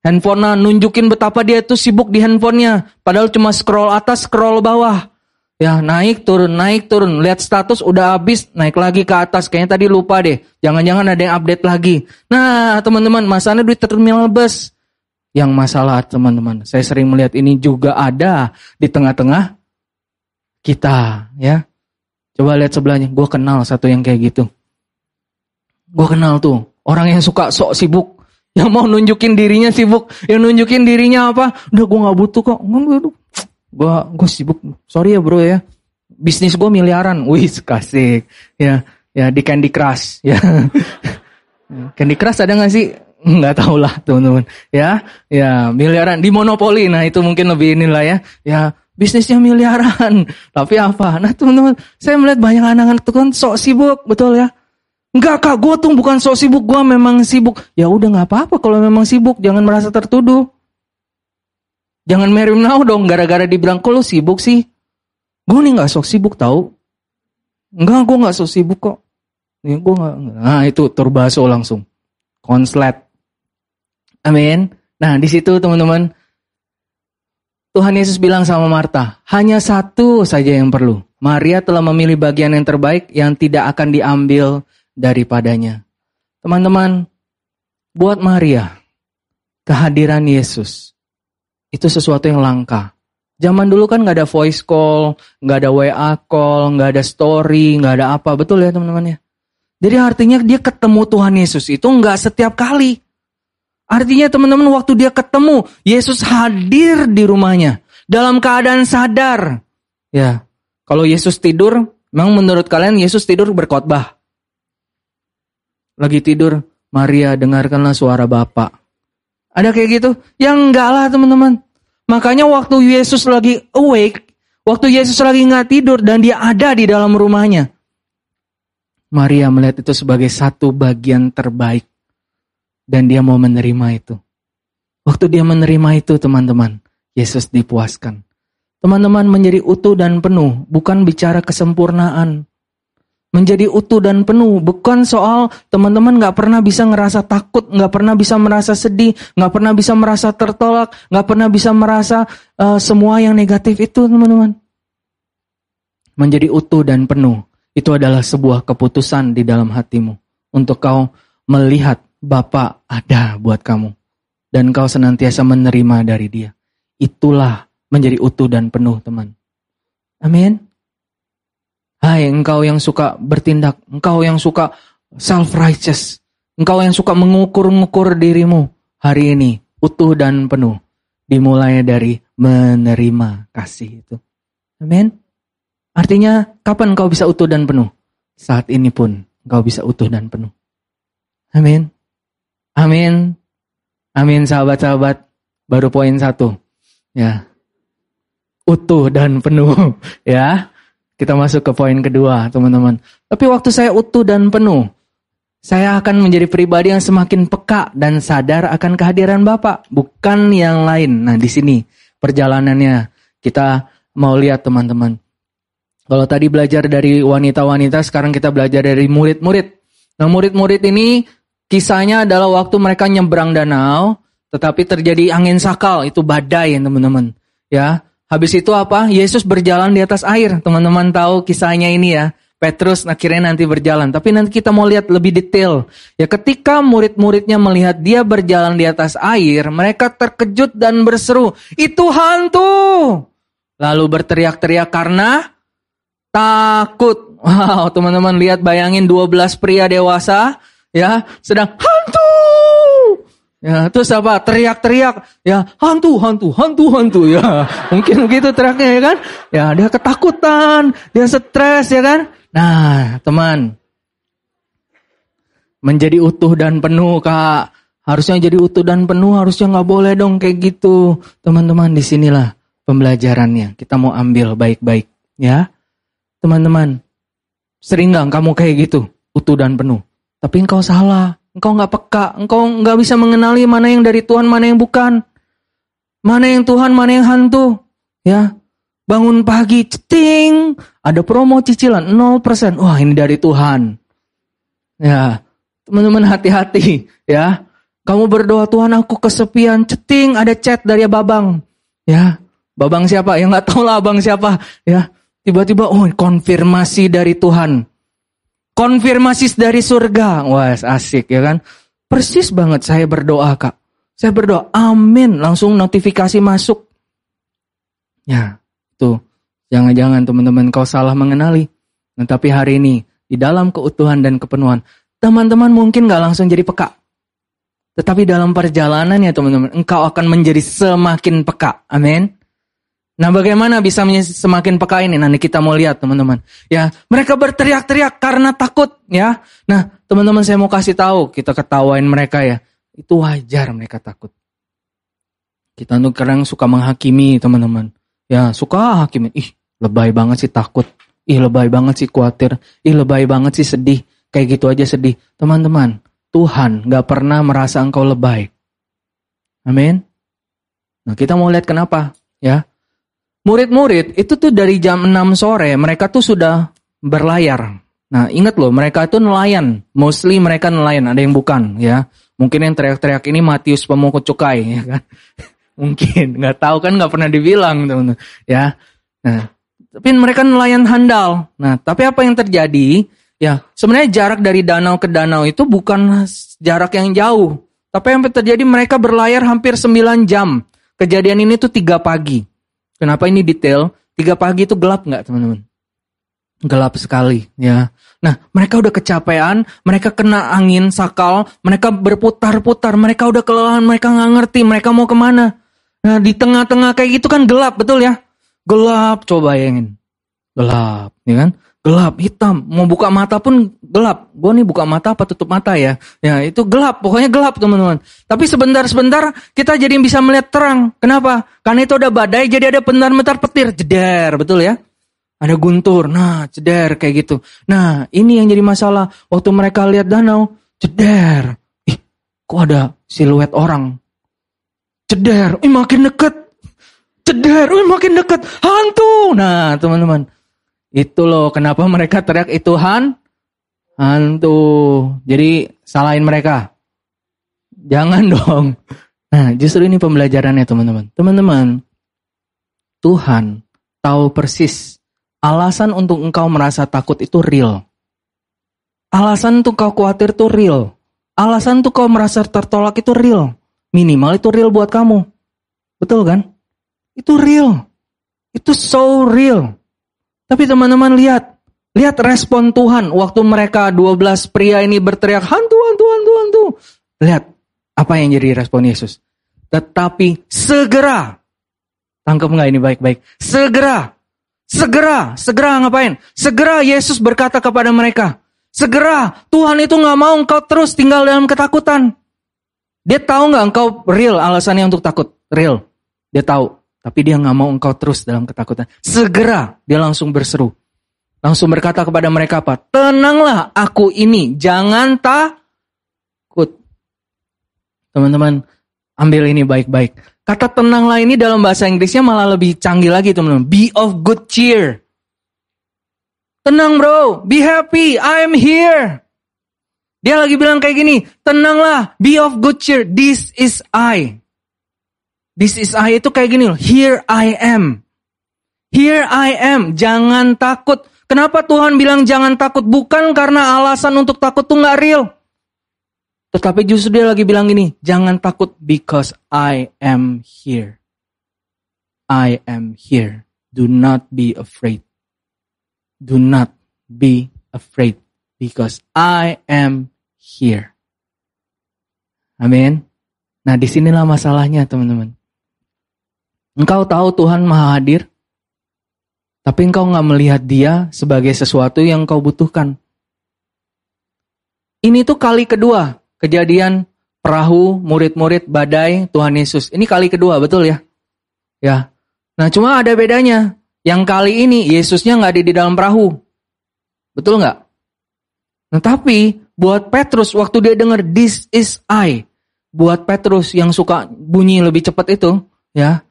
Handphonean nunjukin betapa dia itu sibuk di handphonenya. Padahal cuma scroll atas, scroll bawah. Ya naik turun, naik turun. Lihat status udah habis, naik lagi ke atas. Kayaknya tadi lupa deh. Jangan-jangan ada yang update lagi. Nah teman-teman, masalahnya di terminal bus yang masalah teman-teman. Saya sering melihat ini juga ada di tengah-tengah kita ya. Coba lihat sebelahnya, gue kenal satu yang kayak gitu. Gue kenal tuh, orang yang suka sok sibuk, yang mau nunjukin dirinya sibuk, yang nunjukin dirinya apa? Udah gue gak butuh kok. Gue gue sibuk. Sorry ya bro ya. Bisnis gue miliaran. Wih, kasih. Ya, ya di Candy Crush ya. Candy Crush ada gak sih? nggak tahu lah teman-teman ya ya miliaran di monopoli nah itu mungkin lebih inilah ya ya bisnisnya miliaran tapi apa nah teman-teman saya melihat banyak anak-anak itu kan sok sibuk betul ya Enggak kak, gue tuh bukan sok sibuk, gue memang sibuk. Ya udah nggak apa-apa kalau memang sibuk, jangan merasa tertuduh. Jangan merim now dong, gara-gara dibilang kok lu sibuk sih. Gue nih nggak sok sibuk tahu. Enggak, gue nggak sok sibuk kok. Nih gue nggak. Nah itu turbaso langsung, konslet. Amin. Nah, di situ teman-teman Tuhan Yesus bilang sama Marta, hanya satu saja yang perlu. Maria telah memilih bagian yang terbaik yang tidak akan diambil daripadanya. Teman-teman, buat Maria, kehadiran Yesus itu sesuatu yang langka. Zaman dulu kan nggak ada voice call, nggak ada WA call, nggak ada story, nggak ada apa, betul ya teman-teman ya. Jadi artinya dia ketemu Tuhan Yesus itu nggak setiap kali. Artinya teman-teman waktu dia ketemu, Yesus hadir di rumahnya. Dalam keadaan sadar. Ya, kalau Yesus tidur, memang menurut kalian Yesus tidur berkhotbah. Lagi tidur, Maria dengarkanlah suara Bapak. Ada kayak gitu? Yang enggak lah teman-teman. Makanya waktu Yesus lagi awake, waktu Yesus lagi nggak tidur dan dia ada di dalam rumahnya. Maria melihat itu sebagai satu bagian terbaik dan dia mau menerima itu. Waktu dia menerima itu teman-teman, Yesus dipuaskan. Teman-teman menjadi utuh dan penuh, bukan bicara kesempurnaan. Menjadi utuh dan penuh, bukan soal teman-teman gak pernah bisa ngerasa takut, gak pernah bisa merasa sedih, gak pernah bisa merasa tertolak, gak pernah bisa merasa uh, semua yang negatif itu teman-teman. Menjadi utuh dan penuh, itu adalah sebuah keputusan di dalam hatimu. Untuk kau melihat Bapa ada buat kamu. Dan kau senantiasa menerima dari dia. Itulah menjadi utuh dan penuh teman. Amin. Hai engkau yang suka bertindak. Engkau yang suka self-righteous. Engkau yang suka mengukur-ngukur dirimu. Hari ini utuh dan penuh. Dimulai dari menerima kasih itu. Amin. Artinya kapan engkau bisa utuh dan penuh? Saat ini pun engkau bisa utuh dan penuh. Amin. Amin. Amin sahabat-sahabat. Baru poin satu. Ya. Utuh dan penuh. Ya. Kita masuk ke poin kedua teman-teman. Tapi waktu saya utuh dan penuh. Saya akan menjadi pribadi yang semakin peka dan sadar akan kehadiran Bapak. Bukan yang lain. Nah di sini perjalanannya. Kita mau lihat teman-teman. Kalau tadi belajar dari wanita-wanita, sekarang kita belajar dari murid-murid. Nah murid-murid ini Kisahnya adalah waktu mereka nyebrang danau, tetapi terjadi angin sakal, itu badai teman-teman. Ya, habis itu apa? Yesus berjalan di atas air. Teman-teman tahu kisahnya ini ya. Petrus akhirnya nanti berjalan. Tapi nanti kita mau lihat lebih detail. Ya ketika murid-muridnya melihat dia berjalan di atas air, mereka terkejut dan berseru, itu hantu. Lalu berteriak-teriak karena takut. Wow, teman-teman lihat bayangin 12 pria dewasa ya sedang hantu. Ya, terus apa? Teriak-teriak, ya hantu, hantu, hantu, hantu, ya mungkin begitu teriaknya ya kan? Ya dia ketakutan, dia stres ya kan? Nah, teman, menjadi utuh dan penuh, kak. Harusnya jadi utuh dan penuh, harusnya nggak boleh dong kayak gitu. Teman-teman, di sinilah pembelajarannya. Kita mau ambil baik-baik, ya. Teman-teman, sering nggak kamu kayak gitu, utuh dan penuh. Tapi engkau salah, engkau nggak peka, engkau nggak bisa mengenali mana yang dari Tuhan, mana yang bukan. Mana yang Tuhan, mana yang hantu. Ya, bangun pagi, ceting, ada promo cicilan 0%. Wah ini dari Tuhan. Ya, teman-teman hati-hati ya. Kamu berdoa Tuhan aku kesepian, ceting ada chat dari Babang. Ya, Babang siapa? Ya nggak tahu lah Abang siapa. Ya, tiba-tiba oh konfirmasi dari Tuhan. Konfirmasi dari surga. Wah, asik ya kan? Persis banget saya berdoa, Kak. Saya berdoa, amin. Langsung notifikasi masuk. Ya, tuh. Jangan-jangan teman-teman kau salah mengenali. Nah, tapi hari ini, di dalam keutuhan dan kepenuhan, teman-teman mungkin gak langsung jadi peka. Tetapi dalam perjalanan ya teman-teman, engkau akan menjadi semakin peka. Amin. Nah bagaimana bisa semakin peka ini? Nanti kita mau lihat teman-teman. Ya, mereka berteriak-teriak karena takut ya. Nah teman-teman saya mau kasih tahu, kita ketawain mereka ya. Itu wajar mereka takut. Kita tuh kadang suka menghakimi teman-teman. Ya suka hakimi. Ih lebay banget sih takut. Ih lebay banget sih khawatir. Ih lebay banget sih sedih. Kayak gitu aja sedih. Teman-teman, Tuhan gak pernah merasa engkau lebay. Amin. Nah kita mau lihat kenapa ya. Murid-murid itu tuh dari jam 6 sore mereka tuh sudah berlayar. Nah ingat loh mereka itu nelayan. Mostly mereka nelayan ada yang bukan ya. Mungkin yang teriak-teriak ini Matius pemungut cukai, ya kan? Mungkin nggak tahu kan nggak pernah dibilang teman-teman, ya. Nah, tapi mereka nelayan handal. Nah, tapi apa yang terjadi? Ya, sebenarnya jarak dari danau ke danau itu bukan jarak yang jauh. Tapi yang terjadi mereka berlayar hampir 9 jam. Kejadian ini tuh tiga pagi. Kenapa ini detail? Tiga pagi itu gelap nggak teman-teman? Gelap sekali ya. Nah, mereka udah kecapean, mereka kena angin sakal, mereka berputar-putar, mereka udah kelelahan, mereka nggak ngerti mereka mau ke mana. Nah, di tengah-tengah kayak gitu kan gelap, betul ya? Gelap, coba bayangin. Gelap, ya kan? Gelap, hitam. Mau buka mata pun gelap. Gue nih buka mata apa tutup mata ya? Ya, itu gelap, pokoknya gelap teman-teman. Tapi sebentar-sebentar kita jadi bisa melihat terang. Kenapa? Karena itu ada badai, jadi ada bentar-bentar petir, jeder, betul ya? Ada guntur, nah ceder kayak gitu. Nah ini yang jadi masalah. Waktu mereka lihat danau, ceder. Ih, kok ada siluet orang? Ceder, ih makin deket. Ceder, ih makin deket. Hantu. Nah teman-teman, itu loh kenapa mereka teriak itu han? Hantu. Jadi salahin mereka. Jangan dong. Nah justru ini pembelajarannya teman-teman. Teman-teman, Tuhan tahu persis Alasan untuk engkau merasa takut itu real. Alasan untuk kau khawatir itu real. Alasan untuk kau merasa tertolak itu real. Minimal itu real buat kamu. Betul kan? Itu real. Itu so real. Tapi teman-teman lihat. Lihat respon Tuhan waktu mereka 12 pria ini berteriak hantu, hantu, hantu, hantu. Lihat apa yang jadi respon Yesus. Tetapi segera. Tangkap nggak ini baik-baik? Segera Segera, segera ngapain? Segera Yesus berkata kepada mereka, segera Tuhan itu nggak mau engkau terus tinggal dalam ketakutan. Dia tahu nggak engkau real alasannya untuk takut, real. Dia tahu, tapi dia nggak mau engkau terus dalam ketakutan. Segera dia langsung berseru, langsung berkata kepada mereka apa? Tenanglah, aku ini, jangan takut. Teman-teman, ambil ini baik-baik. Kata tenanglah ini dalam bahasa Inggrisnya malah lebih canggih lagi teman-teman. Be of good cheer. Tenang bro, be happy, I am here. Dia lagi bilang kayak gini, tenanglah, be of good cheer, this is I. This is I itu kayak gini loh, here I am. Here I am, jangan takut. Kenapa Tuhan bilang jangan takut? Bukan karena alasan untuk takut tuh gak real. Tetapi justru dia lagi bilang gini, jangan takut because I am here. I am here. Do not be afraid. Do not be afraid because I am here. Amin. Nah, di sinilah masalahnya, teman-teman. Engkau tahu Tuhan Maha Hadir? Tapi engkau nggak melihat dia sebagai sesuatu yang kau butuhkan. Ini tuh kali kedua kejadian perahu, murid-murid, badai, Tuhan Yesus. Ini kali kedua, betul ya? Ya. Nah cuma ada bedanya. Yang kali ini Yesusnya nggak ada di dalam perahu. Betul nggak? Nah tapi buat Petrus waktu dia dengar this is I, buat Petrus yang suka bunyi lebih cepat itu, ya,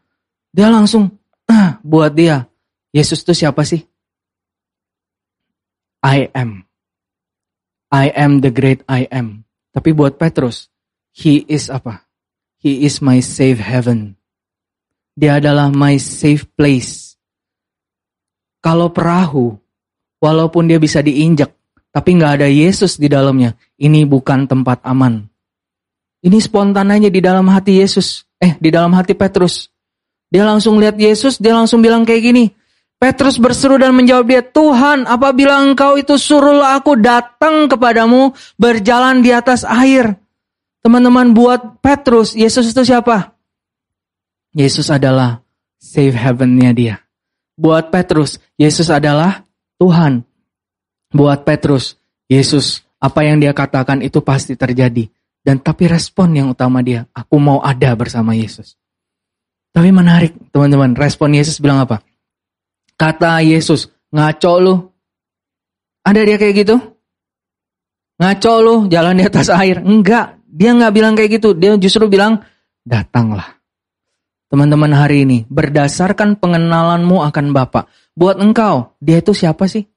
dia langsung ah, buat dia Yesus itu siapa sih? I am. I am the great I am. Tapi buat Petrus, he is apa? He is my safe heaven. Dia adalah my safe place. Kalau perahu, walaupun dia bisa diinjak, tapi nggak ada Yesus di dalamnya. Ini bukan tempat aman. Ini spontan aja di dalam hati Yesus. Eh, di dalam hati Petrus. Dia langsung lihat Yesus, dia langsung bilang kayak gini. Petrus berseru dan menjawab dia, Tuhan, apabila engkau itu suruhlah aku datang kepadamu berjalan di atas air. Teman-teman buat Petrus, Yesus itu siapa? Yesus adalah safe heavennya dia. Buat Petrus, Yesus adalah Tuhan buat Petrus, Yesus, apa yang dia katakan itu pasti terjadi. Dan tapi respon yang utama dia, aku mau ada bersama Yesus. Tapi menarik teman-teman, respon Yesus bilang apa? Kata Yesus, ngaco lu. Ada dia kayak gitu? Ngaco lu, jalan di atas air. Enggak, dia nggak bilang kayak gitu. Dia justru bilang, datanglah. Teman-teman hari ini, berdasarkan pengenalanmu akan Bapak. Buat engkau, dia itu siapa sih?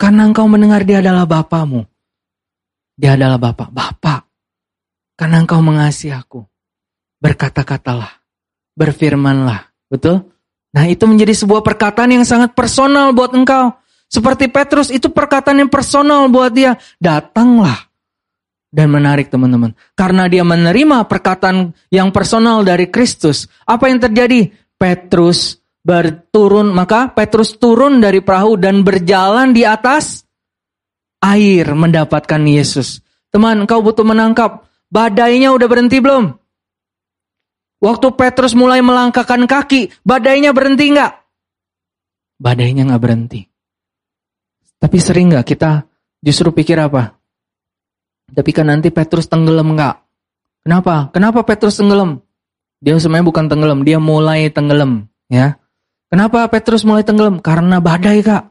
Karena engkau mendengar dia adalah Bapamu. Dia adalah Bapak. Bapak. Karena engkau mengasihi aku. Berkata-katalah. Berfirmanlah. Betul? Nah itu menjadi sebuah perkataan yang sangat personal buat engkau. Seperti Petrus itu perkataan yang personal buat dia. Datanglah. Dan menarik teman-teman. Karena dia menerima perkataan yang personal dari Kristus. Apa yang terjadi? Petrus berturun, maka Petrus turun dari perahu dan berjalan di atas air mendapatkan Yesus. Teman, kau butuh menangkap. Badainya udah berhenti belum? Waktu Petrus mulai melangkahkan kaki, badainya berhenti nggak? Badainya nggak berhenti. Tapi sering nggak kita justru pikir apa? Tapi kan nanti Petrus tenggelam nggak? Kenapa? Kenapa Petrus tenggelam? Dia sebenarnya bukan tenggelam, dia mulai tenggelam, ya. Kenapa Petrus mulai tenggelam? Karena badai kak.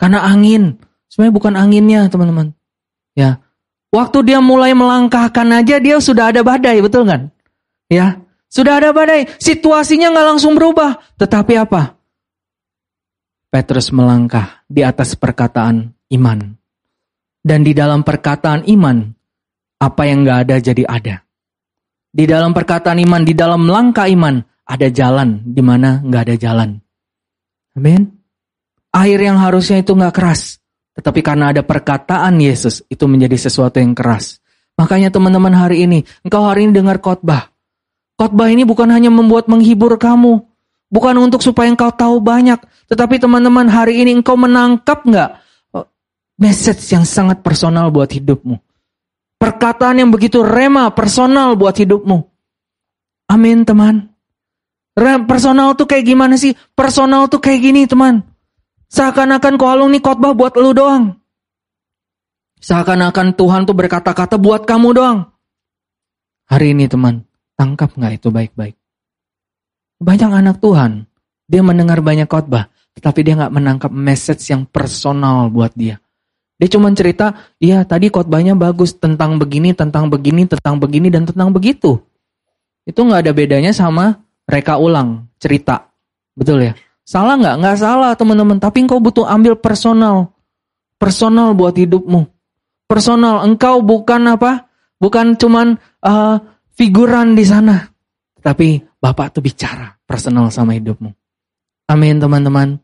Karena angin. Sebenarnya bukan anginnya teman-teman. Ya. Waktu dia mulai melangkahkan aja dia sudah ada badai, betul kan? Ya. Sudah ada badai. Situasinya nggak langsung berubah. Tetapi apa? Petrus melangkah di atas perkataan iman. Dan di dalam perkataan iman, apa yang nggak ada jadi ada. Di dalam perkataan iman, di dalam langkah iman, ada jalan di mana nggak ada jalan. Amin. Air yang harusnya itu nggak keras, tetapi karena ada perkataan Yesus itu menjadi sesuatu yang keras. Makanya teman-teman hari ini, engkau hari ini dengar khotbah. Khotbah ini bukan hanya membuat menghibur kamu, bukan untuk supaya engkau tahu banyak, tetapi teman-teman hari ini engkau menangkap nggak oh, message yang sangat personal buat hidupmu. Perkataan yang begitu rema, personal buat hidupmu. Amin teman. Personal tuh kayak gimana sih? Personal tuh kayak gini teman. Seakan-akan Koalung nih khotbah buat lu doang. Seakan-akan Tuhan tuh berkata-kata buat kamu doang. Hari ini teman, tangkap nggak itu baik-baik. Banyak anak Tuhan, dia mendengar banyak khotbah, tetapi dia nggak menangkap message yang personal buat dia. Dia cuma cerita, iya tadi khotbahnya bagus tentang begini, tentang begini, tentang begini, dan tentang begitu. Itu nggak ada bedanya sama reka ulang cerita. Betul ya? Salah nggak? Nggak salah teman-teman. Tapi engkau butuh ambil personal. Personal buat hidupmu. Personal. Engkau bukan apa? Bukan cuman uh, figuran di sana. Tapi Bapak tuh bicara personal sama hidupmu. Amin teman-teman.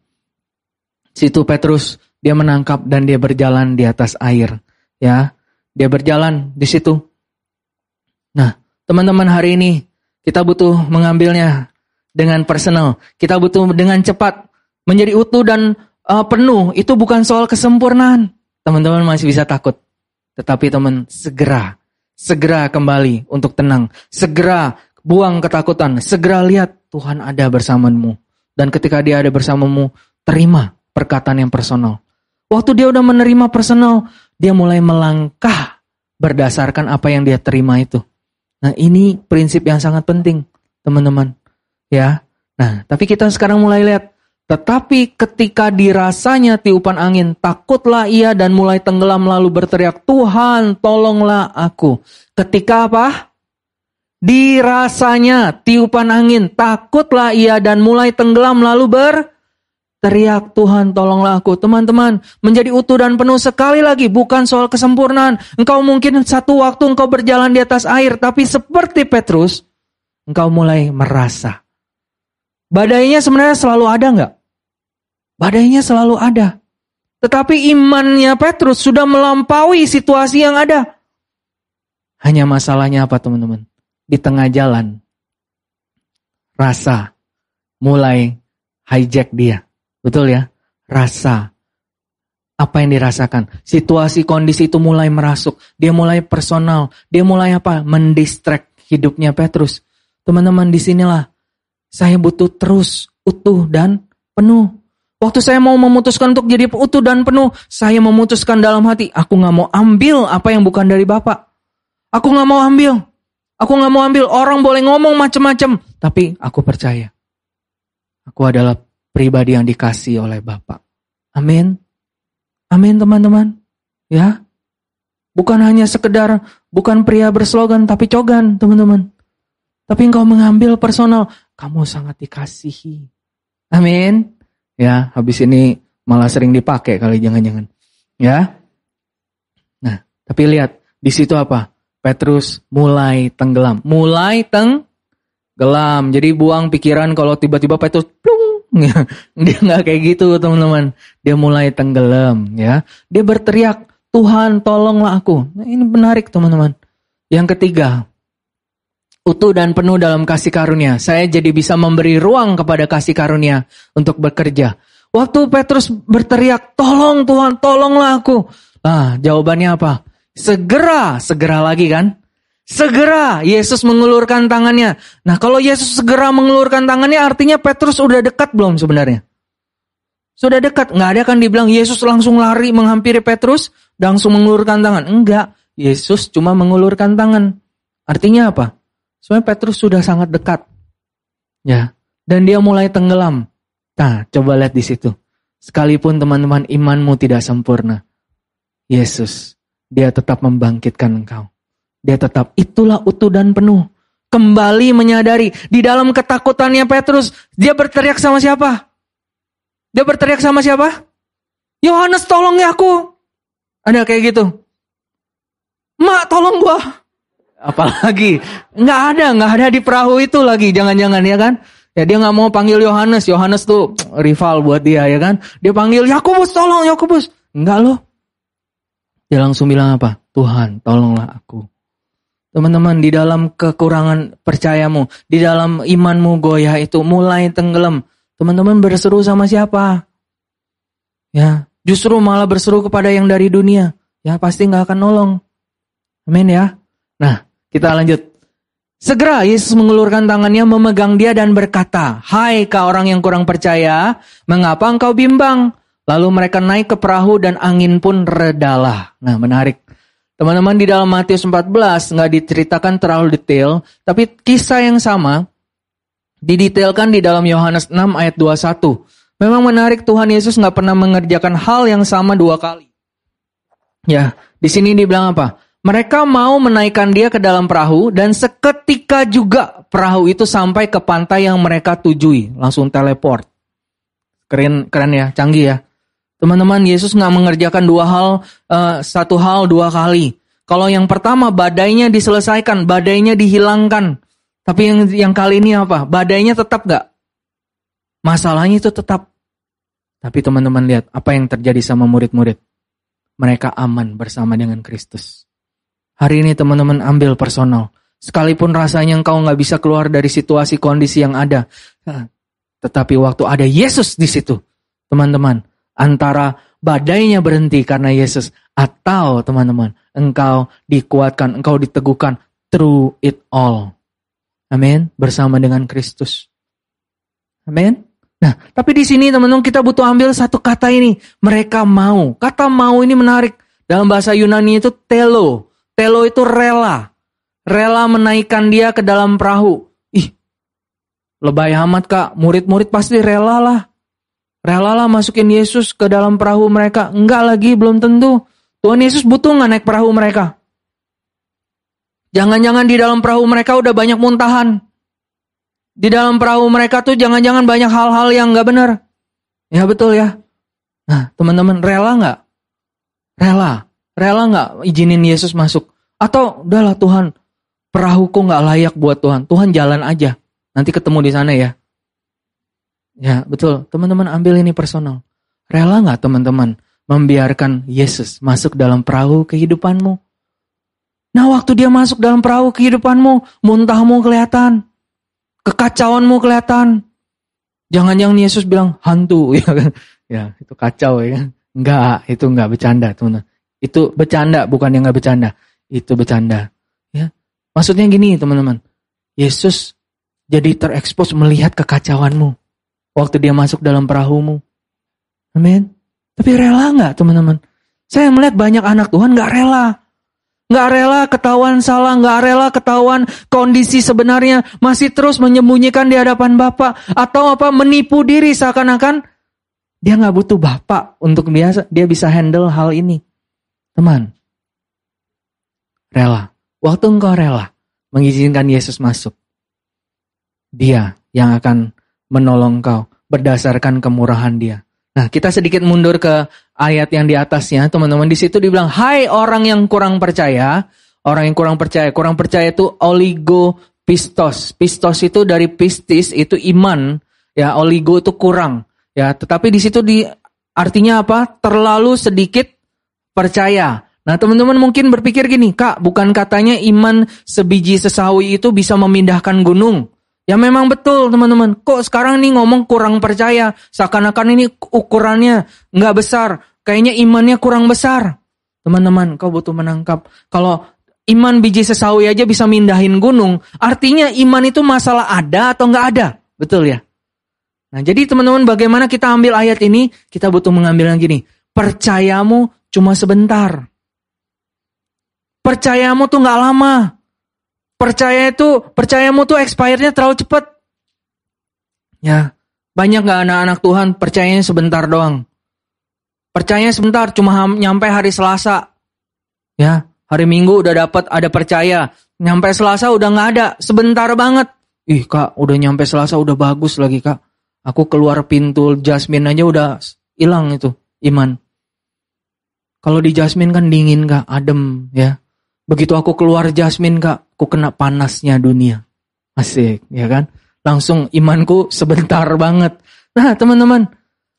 Situ Petrus dia menangkap dan dia berjalan di atas air. Ya, dia berjalan di situ. Nah, teman-teman hari ini kita butuh mengambilnya dengan personal. Kita butuh dengan cepat menjadi utuh dan uh, penuh. Itu bukan soal kesempurnaan. Teman-teman masih bisa takut. Tetapi teman segera, segera kembali untuk tenang. Segera buang ketakutan. Segera lihat Tuhan ada bersamamu. Dan ketika dia ada bersamamu, terima perkataan yang personal. Waktu dia udah menerima personal, dia mulai melangkah berdasarkan apa yang dia terima itu. Nah ini prinsip yang sangat penting, teman-teman. Ya, nah tapi kita sekarang mulai lihat. Tetapi ketika dirasanya tiupan angin, takutlah ia dan mulai tenggelam lalu berteriak, Tuhan tolonglah aku. Ketika apa? Dirasanya tiupan angin, takutlah ia dan mulai tenggelam lalu berteriak, Tuhan tolonglah aku. Teman-teman, menjadi utuh dan penuh sekali lagi, bukan soal kesempurnaan. Engkau mungkin satu waktu engkau berjalan di atas air, tapi seperti Petrus, engkau mulai merasa. Badainya sebenarnya selalu ada nggak? Badainya selalu ada. Tetapi imannya Petrus sudah melampaui situasi yang ada. Hanya masalahnya apa teman-teman? Di tengah jalan, rasa mulai hijack dia. Betul ya? Rasa. Apa yang dirasakan? Situasi kondisi itu mulai merasuk. Dia mulai personal. Dia mulai apa? Mendistract hidupnya Petrus. Teman-teman di sinilah saya butuh terus utuh dan penuh. Waktu saya mau memutuskan untuk jadi utuh dan penuh, saya memutuskan dalam hati, aku nggak mau ambil apa yang bukan dari Bapak. Aku nggak mau ambil. Aku nggak mau ambil. Orang boleh ngomong macam-macam, tapi aku percaya. Aku adalah pribadi yang dikasih oleh Bapak. Amin. Amin teman-teman. Ya. Bukan hanya sekedar, bukan pria berslogan, tapi cogan teman-teman. Tapi engkau mengambil personal, kamu sangat dikasihi. Amin. Ya, habis ini malah sering dipakai kali jangan-jangan. Ya. Nah, tapi lihat di situ apa? Petrus mulai tenggelam, mulai tenggelam. Jadi buang pikiran kalau tiba-tiba Petrus plung. Dia nggak kayak gitu, teman-teman. Dia mulai tenggelam, ya. Dia berteriak, "Tuhan, tolonglah aku." Nah, ini menarik, teman-teman. Yang ketiga, utuh dan penuh dalam kasih karunia. Saya jadi bisa memberi ruang kepada kasih karunia untuk bekerja. Waktu Petrus berteriak, tolong Tuhan, tolonglah aku. Nah, jawabannya apa? Segera, segera lagi kan? Segera Yesus mengulurkan tangannya. Nah kalau Yesus segera mengulurkan tangannya artinya Petrus udah dekat belum sebenarnya? Sudah dekat. Nggak ada kan dibilang Yesus langsung lari menghampiri Petrus. Langsung mengulurkan tangan. Enggak. Yesus cuma mengulurkan tangan. Artinya apa? Sebenarnya Petrus sudah sangat dekat. Ya, dan dia mulai tenggelam. Nah, coba lihat di situ. Sekalipun teman-teman imanmu tidak sempurna, Yesus, dia tetap membangkitkan engkau. Dia tetap itulah utuh dan penuh. Kembali menyadari di dalam ketakutannya Petrus, dia berteriak sama siapa? Dia berteriak sama siapa? Yohanes tolong ya aku. Ada kayak gitu. Mak tolong gua. Apalagi nggak ada, nggak ada di perahu itu lagi, jangan-jangan ya kan? Ya dia nggak mau panggil Yohanes, Yohanes tuh rival buat dia ya kan? Dia panggil Yakobus, tolong Yakobus. Enggak loh. Dia langsung bilang apa? Tuhan, tolonglah aku. Teman-teman, di dalam kekurangan percayamu, di dalam imanmu goyah itu mulai tenggelam. Teman-teman berseru sama siapa? Ya, justru malah berseru kepada yang dari dunia. Ya, pasti nggak akan nolong. Amin ya. Nah, kita lanjut. Segera Yesus mengulurkan tangannya memegang dia dan berkata, Hai kau orang yang kurang percaya, mengapa engkau bimbang? Lalu mereka naik ke perahu dan angin pun redalah. Nah menarik. Teman-teman di dalam Matius 14 nggak diceritakan terlalu detail, tapi kisah yang sama didetailkan di dalam Yohanes 6 ayat 21. Memang menarik Tuhan Yesus nggak pernah mengerjakan hal yang sama dua kali. Ya, di sini dibilang apa? Mereka mau menaikkan dia ke dalam perahu dan seketika juga perahu itu sampai ke pantai yang mereka tujui. Langsung teleport. Keren, keren ya, canggih ya. Teman-teman, Yesus nggak mengerjakan dua hal, uh, satu hal dua kali. Kalau yang pertama badainya diselesaikan, badainya dihilangkan. Tapi yang yang kali ini apa? Badainya tetap nggak? Masalahnya itu tetap. Tapi teman-teman lihat apa yang terjadi sama murid-murid. Mereka aman bersama dengan Kristus. Hari ini teman-teman ambil personal. Sekalipun rasanya engkau nggak bisa keluar dari situasi kondisi yang ada. Nah, tetapi waktu ada Yesus di situ, teman-teman, antara badainya berhenti karena Yesus atau teman-teman, engkau dikuatkan, engkau diteguhkan through it all. Amin. Bersama dengan Kristus. Amin. Nah, Tapi di sini teman-teman kita butuh ambil satu kata ini. Mereka mau. Kata mau ini menarik. Dalam bahasa Yunani itu telo. Telo itu rela. Rela menaikkan dia ke dalam perahu. Ih, lebay amat kak. Murid-murid pasti rela lah. Rela lah masukin Yesus ke dalam perahu mereka. Enggak lagi, belum tentu. Tuhan Yesus butuh nggak naik perahu mereka? Jangan-jangan di dalam perahu mereka udah banyak muntahan. Di dalam perahu mereka tuh jangan-jangan banyak hal-hal yang nggak benar. Ya betul ya. Nah teman-teman rela nggak? Rela. Rela nggak izinin Yesus masuk? Atau udahlah Tuhan, perahuku nggak layak buat Tuhan. Tuhan jalan aja. Nanti ketemu di sana ya. Ya betul. Teman-teman ambil ini personal. Rela nggak teman-teman membiarkan Yesus masuk dalam perahu kehidupanmu? Nah waktu dia masuk dalam perahu kehidupanmu, muntahmu kelihatan. Kekacauanmu kelihatan. Jangan-jangan Yesus bilang hantu ya kan. Ya, itu kacau ya kan. Enggak, itu enggak bercanda teman. Itu bercanda bukan yang enggak bercanda. Itu bercanda. Ya. Maksudnya gini teman-teman. Yesus jadi terekspos melihat kekacauanmu waktu dia masuk dalam perahumu. Amin. Tapi rela nggak teman-teman? Saya melihat banyak anak Tuhan nggak rela. Nggak rela ketahuan salah, nggak rela ketahuan kondisi sebenarnya masih terus menyembunyikan di hadapan Bapak atau apa menipu diri seakan-akan dia nggak butuh Bapak untuk biasa dia bisa handle hal ini. Teman, rela. Waktu engkau rela mengizinkan Yesus masuk, dia yang akan menolong kau berdasarkan kemurahan dia. Nah, kita sedikit mundur ke ayat yang di atasnya, teman-teman. Di situ dibilang, "Hai orang yang kurang percaya." Orang yang kurang percaya, kurang percaya itu oligo pistos. Pistos itu dari pistis itu iman, ya oligo itu kurang, ya. Tetapi di situ di artinya apa? Terlalu sedikit percaya. Nah, teman-teman mungkin berpikir gini, "Kak, bukan katanya iman sebiji sesawi itu bisa memindahkan gunung?" Ya memang betul teman-teman. Kok sekarang nih ngomong kurang percaya. Seakan-akan ini ukurannya nggak besar. Kayaknya imannya kurang besar. Teman-teman, kau butuh menangkap. Kalau iman biji sesawi aja bisa mindahin gunung. Artinya iman itu masalah ada atau nggak ada. Betul ya? Nah jadi teman-teman bagaimana kita ambil ayat ini? Kita butuh mengambil yang gini. Percayamu cuma sebentar. Percayamu tuh nggak lama. Percaya itu, percayamu tuh expirednya terlalu cepat. Ya, banyak gak anak-anak Tuhan percayanya sebentar doang. Percayanya sebentar, cuma nyampe hari Selasa. Ya, hari Minggu udah dapat ada percaya. Nyampe Selasa udah nggak ada, sebentar banget. Ih kak, udah nyampe Selasa udah bagus lagi kak. Aku keluar pintu Jasmine aja udah hilang itu iman. Kalau di Jasmine kan dingin kak, adem ya. Begitu aku keluar Jasmine kak, aku kena panasnya dunia. Asik, ya kan? Langsung imanku sebentar banget. Nah teman-teman,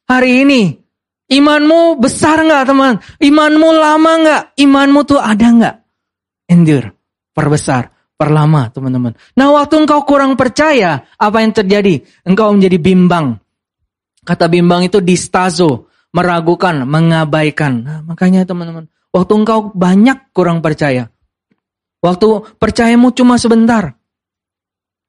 hari ini imanmu besar nggak teman? Imanmu lama nggak? Imanmu tuh ada nggak? Endure, perbesar, perlama teman-teman. Nah waktu engkau kurang percaya, apa yang terjadi? Engkau menjadi bimbang. Kata bimbang itu distazo, meragukan, mengabaikan. Nah, makanya teman-teman, waktu engkau banyak kurang percaya, Waktu percayamu cuma sebentar.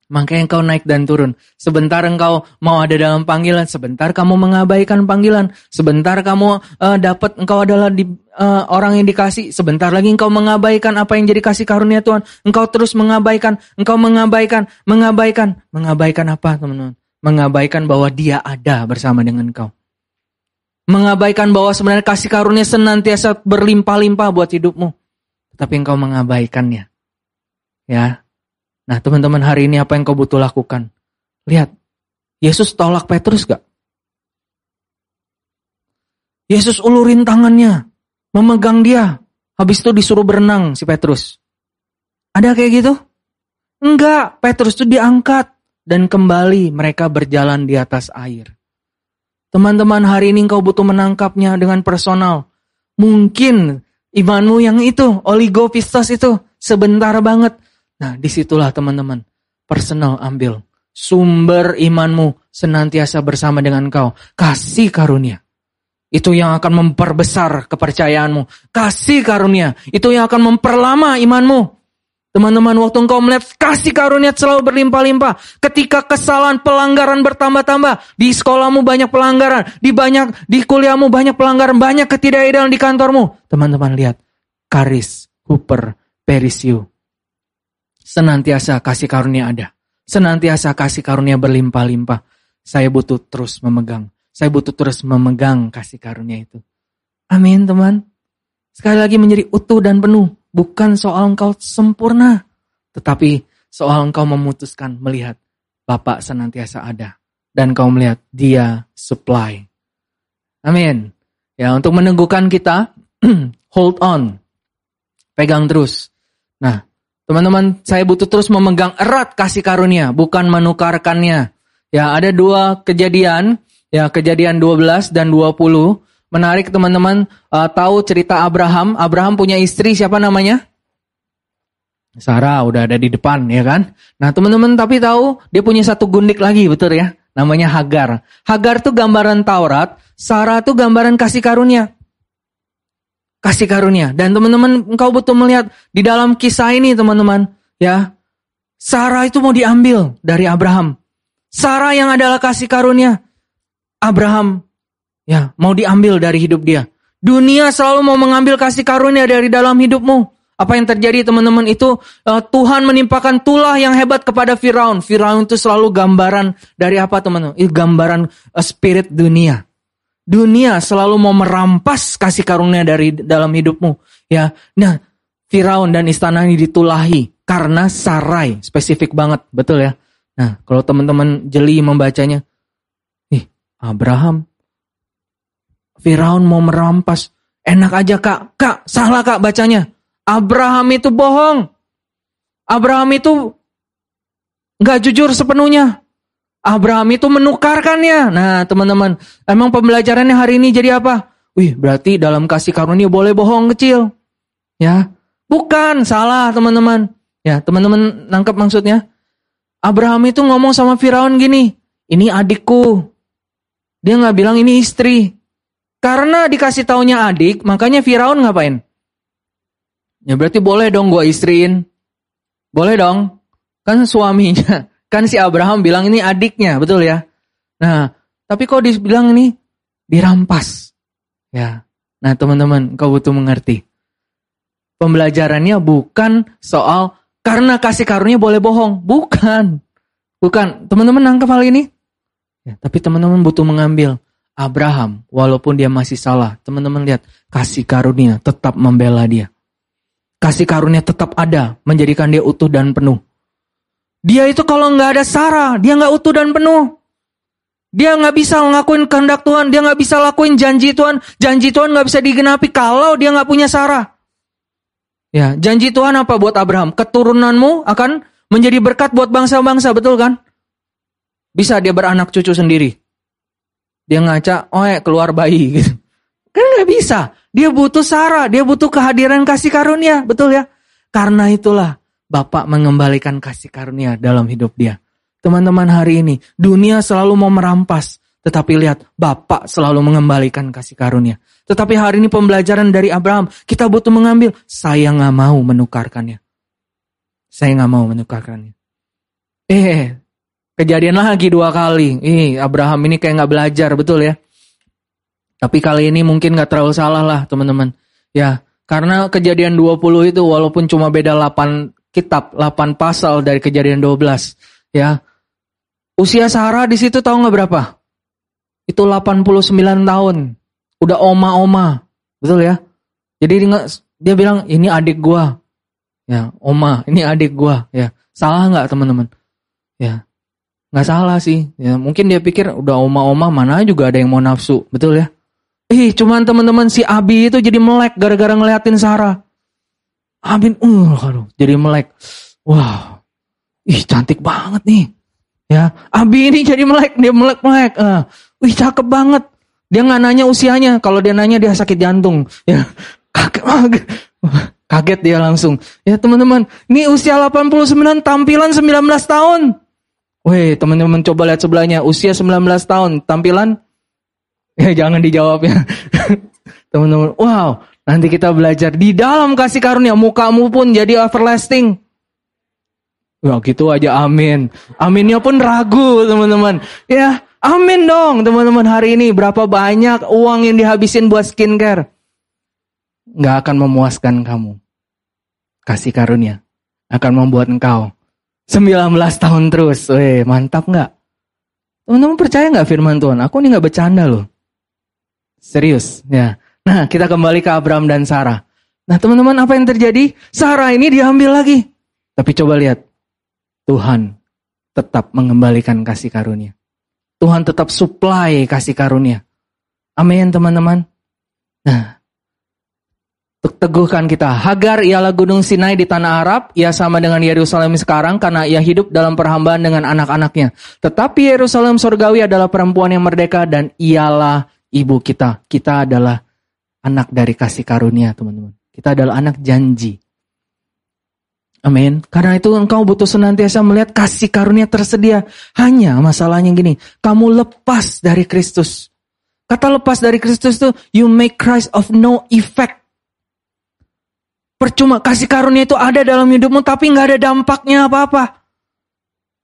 Makanya engkau naik dan turun. Sebentar engkau mau ada dalam panggilan, sebentar kamu mengabaikan panggilan, sebentar kamu uh, dapat engkau adalah di, uh, orang yang dikasih, sebentar lagi engkau mengabaikan apa yang jadi kasih karunia Tuhan. Engkau terus mengabaikan, engkau mengabaikan, mengabaikan, mengabaikan apa teman-teman? Mengabaikan bahwa Dia ada bersama dengan engkau. Mengabaikan bahwa sebenarnya kasih karunia senantiasa berlimpah-limpah buat hidupmu tapi engkau mengabaikannya. Ya. Nah, teman-teman hari ini apa yang kau butuh lakukan? Lihat, Yesus tolak Petrus gak? Yesus ulurin tangannya, memegang dia. Habis itu disuruh berenang si Petrus. Ada kayak gitu? Enggak, Petrus itu diangkat dan kembali mereka berjalan di atas air. Teman-teman hari ini engkau butuh menangkapnya dengan personal. Mungkin Imanmu yang itu, oligopistos itu, sebentar banget. Nah, di situlah teman-teman, personal ambil. Sumber imanmu senantiasa bersama dengan kau. Kasih karunia. Itu yang akan memperbesar kepercayaanmu. Kasih karunia. Itu yang akan memperlama imanmu. Teman-teman, waktu engkau melihat kasih karunia selalu berlimpah-limpah. Ketika kesalahan pelanggaran bertambah-tambah. Di sekolahmu banyak pelanggaran. Di banyak di kuliahmu banyak pelanggaran. Banyak ketidakidealan di kantormu. Teman-teman lihat. Karis, Hooper, Perisiu. Senantiasa kasih karunia ada. Senantiasa kasih karunia berlimpah-limpah. Saya butuh terus memegang. Saya butuh terus memegang kasih karunia itu. Amin teman. Sekali lagi menjadi utuh dan penuh. Bukan soal engkau sempurna. Tetapi soal engkau memutuskan melihat Bapak senantiasa ada. Dan kau melihat dia supply. Amin. Ya untuk meneguhkan kita, hold on. Pegang terus. Nah, teman-teman saya butuh terus memegang erat kasih karunia. Bukan menukarkannya. Ya ada dua kejadian. Ya kejadian 12 dan 20 Menarik teman-teman uh, tahu cerita Abraham. Abraham punya istri siapa namanya? Sarah udah ada di depan ya kan. Nah teman-teman tapi tahu dia punya satu gundik lagi betul ya. Namanya Hagar. Hagar tuh gambaran Taurat. Sarah tuh gambaran kasih karunia. Kasih karunia. Dan teman-teman engkau butuh melihat di dalam kisah ini teman-teman. Ya. Sarah itu mau diambil dari Abraham. Sarah yang adalah kasih karunia. Abraham Ya, mau diambil dari hidup dia. Dunia selalu mau mengambil kasih karunia dari dalam hidupmu. Apa yang terjadi teman-teman itu uh, Tuhan menimpakan tulah yang hebat kepada Firaun. Firaun itu selalu gambaran dari apa teman-teman? Itu gambaran uh, spirit dunia. Dunia selalu mau merampas kasih karunia dari dalam hidupmu. Ya, nah Firaun dan istana ini ditulahi karena Sarai spesifik banget, betul ya. Nah, kalau teman-teman jeli membacanya, ih Abraham Firaun mau merampas. Enak aja kak, kak salah kak bacanya. Abraham itu bohong. Abraham itu nggak jujur sepenuhnya. Abraham itu menukarkannya. Nah teman-teman, emang pembelajarannya hari ini jadi apa? Wih berarti dalam kasih karunia boleh bohong kecil. Ya, bukan salah teman-teman. Ya teman-teman nangkep maksudnya. Abraham itu ngomong sama Firaun gini, ini adikku. Dia nggak bilang ini istri. Karena dikasih taunya adik, makanya Firaun ngapain? Ya berarti boleh dong gue istriin. Boleh dong. Kan suaminya. Kan si Abraham bilang ini adiknya, betul ya? Nah, tapi kok dibilang ini dirampas. Ya. Nah, teman-teman, kau butuh mengerti. Pembelajarannya bukan soal karena kasih karunia boleh bohong. Bukan. Bukan. Teman-teman nangkep hal ini? Ya, tapi teman-teman butuh mengambil Abraham, walaupun dia masih salah, teman-teman lihat, kasih karunia tetap membela dia. Kasih karunia tetap ada, menjadikan dia utuh dan penuh. Dia itu kalau nggak ada Sarah, dia nggak utuh dan penuh. Dia nggak bisa ngelakuin kehendak Tuhan, dia nggak bisa lakuin janji Tuhan. Janji Tuhan nggak bisa digenapi kalau dia nggak punya Sarah. Ya, janji Tuhan apa buat Abraham? Keturunanmu akan menjadi berkat buat bangsa-bangsa, betul kan? Bisa dia beranak cucu sendiri. Dia ngaca, ya keluar bayi gitu. Kan nggak bisa. Dia butuh Sarah, dia butuh kehadiran kasih karunia, betul ya? Karena itulah Bapak mengembalikan kasih karunia dalam hidup dia. Teman-teman hari ini, dunia selalu mau merampas. Tetapi lihat, Bapak selalu mengembalikan kasih karunia. Tetapi hari ini pembelajaran dari Abraham, kita butuh mengambil. Saya nggak mau menukarkannya. Saya nggak mau menukarkannya. Eh, Kejadian lagi dua kali. Ih, Abraham ini kayak nggak belajar, betul ya? Tapi kali ini mungkin nggak terlalu salah lah, teman-teman. Ya, karena kejadian 20 itu walaupun cuma beda 8 kitab, 8 pasal dari kejadian 12, ya. Usia Sarah di situ tahu nggak berapa? Itu 89 tahun. Udah oma-oma. Betul ya? Jadi dia bilang, ini adik gua. Ya, oma, ini adik gua. Ya, salah nggak teman-teman? Ya, nggak salah sih. Ya, mungkin dia pikir udah oma-oma mana juga ada yang mau nafsu, betul ya? Ih, cuman teman-teman si Abi itu jadi melek gara-gara ngeliatin Sarah. Abi, uh, aduh, jadi melek. Wah, ih cantik banget nih. Ya, Abi ini jadi melek, dia melek-melek. Uh, wih, cakep banget. Dia nggak nanya usianya. Kalau dia nanya dia sakit jantung. Ya, kaget, kaget dia langsung. Ya teman-teman, ini usia 89 tampilan 19 tahun. Weh, teman-teman coba lihat sebelahnya, usia 19 tahun, tampilan ya jangan dijawab ya. teman-teman, wow, nanti kita belajar di dalam kasih karunia mukamu pun jadi everlasting. Ya gitu aja amin. Aminnya pun ragu teman-teman. Ya amin dong teman-teman hari ini. Berapa banyak uang yang dihabisin buat skincare. Nggak akan memuaskan kamu. Kasih karunia. Akan membuat engkau 19 tahun terus. Weh mantap nggak? Teman-teman percaya nggak firman Tuhan? Aku ini nggak bercanda loh. Serius ya. Nah kita kembali ke Abraham dan Sarah. Nah teman-teman apa yang terjadi? Sarah ini diambil lagi. Tapi coba lihat. Tuhan tetap mengembalikan kasih karunia. Tuhan tetap supply kasih karunia. Amin teman-teman. Nah, teguhkan kita. Hagar ialah gunung Sinai di tanah Arab. Ia sama dengan Yerusalem sekarang karena ia hidup dalam perhambaan dengan anak-anaknya. Tetapi Yerusalem surgawi adalah perempuan yang merdeka dan ialah ibu kita. Kita adalah anak dari kasih karunia teman-teman. Kita adalah anak janji. Amin. Karena itu engkau butuh senantiasa melihat kasih karunia tersedia. Hanya masalahnya gini, kamu lepas dari Kristus. Kata lepas dari Kristus itu, you make Christ of no effect. Percuma kasih karunia itu ada dalam hidupmu tapi nggak ada dampaknya apa-apa.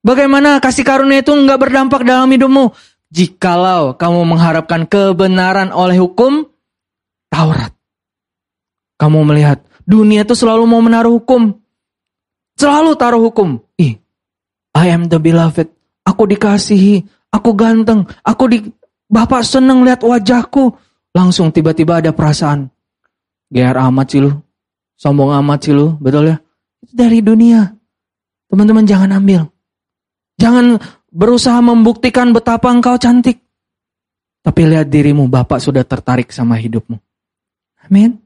Bagaimana kasih karunia itu nggak berdampak dalam hidupmu? Jikalau kamu mengharapkan kebenaran oleh hukum Taurat. Kamu melihat dunia itu selalu mau menaruh hukum. Selalu taruh hukum. Ih, I am the beloved. Aku dikasihi. Aku ganteng. Aku di... Bapak seneng lihat wajahku. Langsung tiba-tiba ada perasaan. GR amat sih lu. Sombong amat sih lu. Betul ya? Itu dari dunia. Teman-teman jangan ambil. Jangan berusaha membuktikan betapa engkau cantik. Tapi lihat dirimu, Bapak sudah tertarik sama hidupmu. Amin.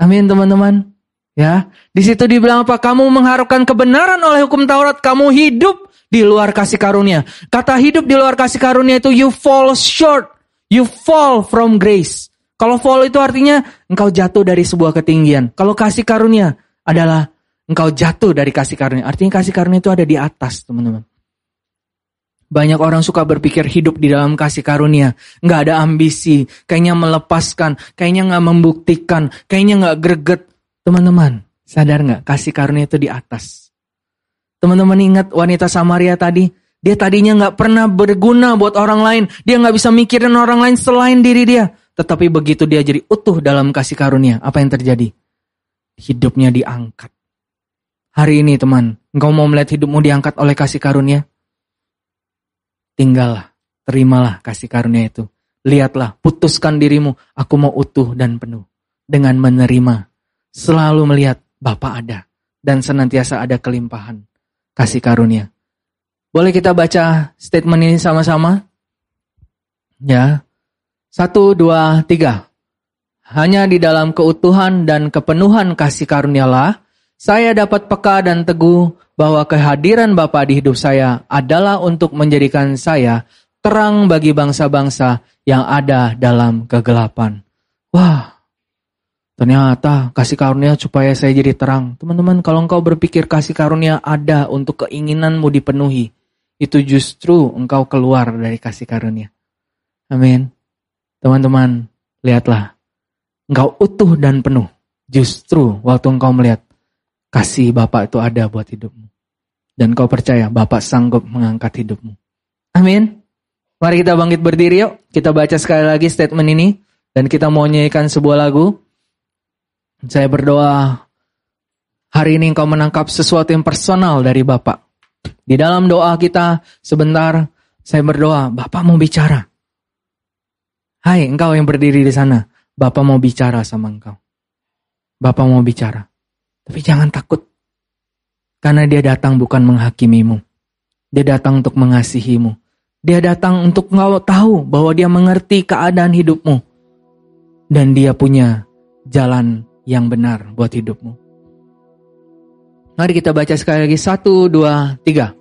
Amin teman-teman. Ya, di situ dibilang apa? Kamu mengharapkan kebenaran oleh hukum Taurat, kamu hidup di luar kasih karunia. Kata hidup di luar kasih karunia itu you fall short, you fall from grace. Kalau fall itu artinya engkau jatuh dari sebuah ketinggian. Kalau kasih karunia adalah engkau jatuh dari kasih karunia. Artinya kasih karunia itu ada di atas, teman-teman. Banyak orang suka berpikir hidup di dalam kasih karunia. Nggak ada ambisi. Kayaknya melepaskan. Kayaknya nggak membuktikan. Kayaknya nggak greget. Teman-teman, sadar nggak? Kasih karunia itu di atas. Teman-teman ingat wanita Samaria tadi? Dia tadinya nggak pernah berguna buat orang lain. Dia nggak bisa mikirin orang lain selain diri dia. Tetapi begitu dia jadi utuh dalam kasih karunia, apa yang terjadi? Hidupnya diangkat. Hari ini teman, engkau mau melihat hidupmu diangkat oleh kasih karunia? Tinggallah, terimalah kasih karunia itu. Lihatlah, putuskan dirimu, aku mau utuh dan penuh. Dengan menerima, selalu melihat Bapa ada. Dan senantiasa ada kelimpahan kasih karunia. Boleh kita baca statement ini sama-sama? Ya. Satu, dua, tiga. Hanya di dalam keutuhan dan kepenuhan kasih karunialah, saya dapat peka dan teguh bahwa kehadiran Bapa di hidup saya adalah untuk menjadikan saya terang bagi bangsa-bangsa yang ada dalam kegelapan. Wah, ternyata kasih karunia supaya saya jadi terang. Teman-teman, kalau engkau berpikir kasih karunia ada untuk keinginanmu dipenuhi, itu justru engkau keluar dari kasih karunia. Amin. Teman-teman, lihatlah. Engkau utuh dan penuh. Justru waktu engkau melihat kasih Bapak itu ada buat hidupmu. Dan kau percaya Bapak sanggup mengangkat hidupmu. Amin. Mari kita bangkit berdiri yuk. Kita baca sekali lagi statement ini. Dan kita mau nyanyikan sebuah lagu. Saya berdoa hari ini engkau menangkap sesuatu yang personal dari Bapak. Di dalam doa kita sebentar saya berdoa, Bapak mau bicara. Hai engkau yang berdiri di sana, Bapak mau bicara sama engkau. Bapak mau bicara. Tapi jangan takut. Karena dia datang bukan menghakimimu. Dia datang untuk mengasihimu. Dia datang untuk engkau tahu bahwa dia mengerti keadaan hidupmu. Dan dia punya jalan yang benar buat hidupmu. Mari kita baca sekali lagi. Satu, dua, tiga.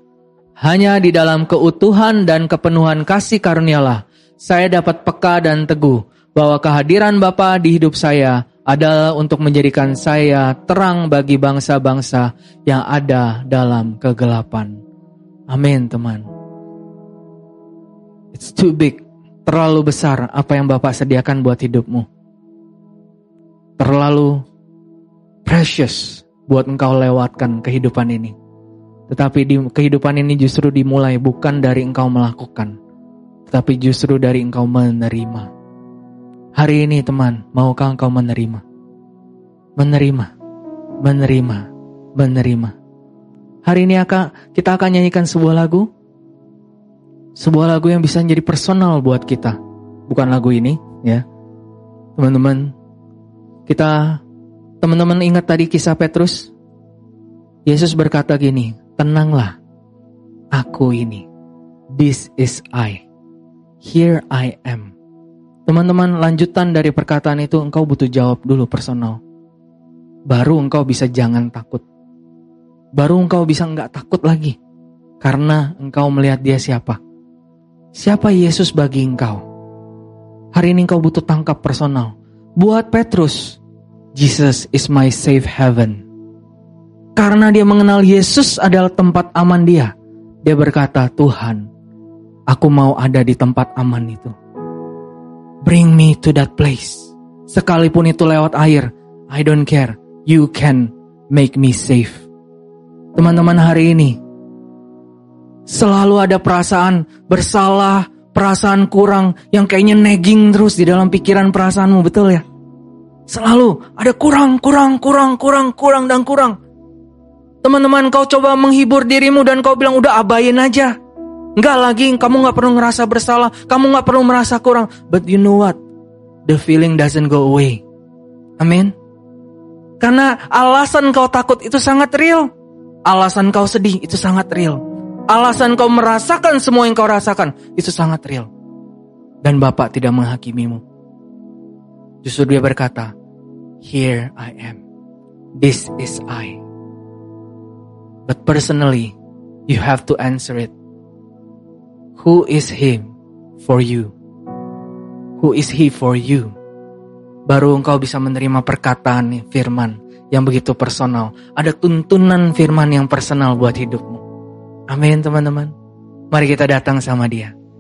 Hanya di dalam keutuhan dan kepenuhan kasih karunialah saya dapat peka dan teguh bahwa kehadiran Bapa di hidup saya adalah untuk menjadikan saya terang bagi bangsa-bangsa yang ada dalam kegelapan. Amin, teman. It's too big, terlalu besar apa yang Bapak sediakan buat hidupmu. Terlalu precious buat engkau lewatkan kehidupan ini. Tetapi di kehidupan ini justru dimulai bukan dari engkau melakukan, tetapi justru dari engkau menerima. Hari ini teman, maukah engkau menerima? Menerima, menerima, menerima. Hari ini akan kita akan nyanyikan sebuah lagu. Sebuah lagu yang bisa menjadi personal buat kita. Bukan lagu ini, ya. Teman-teman, kita teman-teman ingat tadi kisah Petrus? Yesus berkata gini, Tenanglah, aku ini. This is I. Here I am. Teman-teman, lanjutan dari perkataan itu engkau butuh jawab dulu personal. Baru engkau bisa jangan takut. Baru engkau bisa enggak takut lagi. Karena engkau melihat dia siapa. Siapa Yesus bagi engkau? Hari ini engkau butuh tangkap personal. Buat Petrus, Jesus is my safe heaven. Karena dia mengenal Yesus adalah tempat aman dia. Dia berkata, Tuhan, aku mau ada di tempat aman itu. Bring me to that place. Sekalipun itu lewat air, I don't care. You can make me safe. Teman-teman hari ini, selalu ada perasaan bersalah, perasaan kurang yang kayaknya nagging terus di dalam pikiran perasaanmu, betul ya? Selalu ada kurang, kurang, kurang, kurang, kurang, dan kurang. Teman-teman kau coba menghibur dirimu dan kau bilang udah abain aja. Enggak lagi, kamu nggak perlu ngerasa bersalah, kamu nggak perlu merasa kurang. But you know what? The feeling doesn't go away. Amin. Karena alasan kau takut itu sangat real. Alasan kau sedih itu sangat real. Alasan kau merasakan semua yang kau rasakan itu sangat real. Dan Bapak tidak menghakimimu. Justru dia berkata, Here I am. This is I. But personally, you have to answer it. Who is him for you? Who is he for you? Baru engkau bisa menerima perkataan firman yang begitu personal. Ada tuntunan firman yang personal buat hidupmu. Amin teman-teman. Mari kita datang sama dia.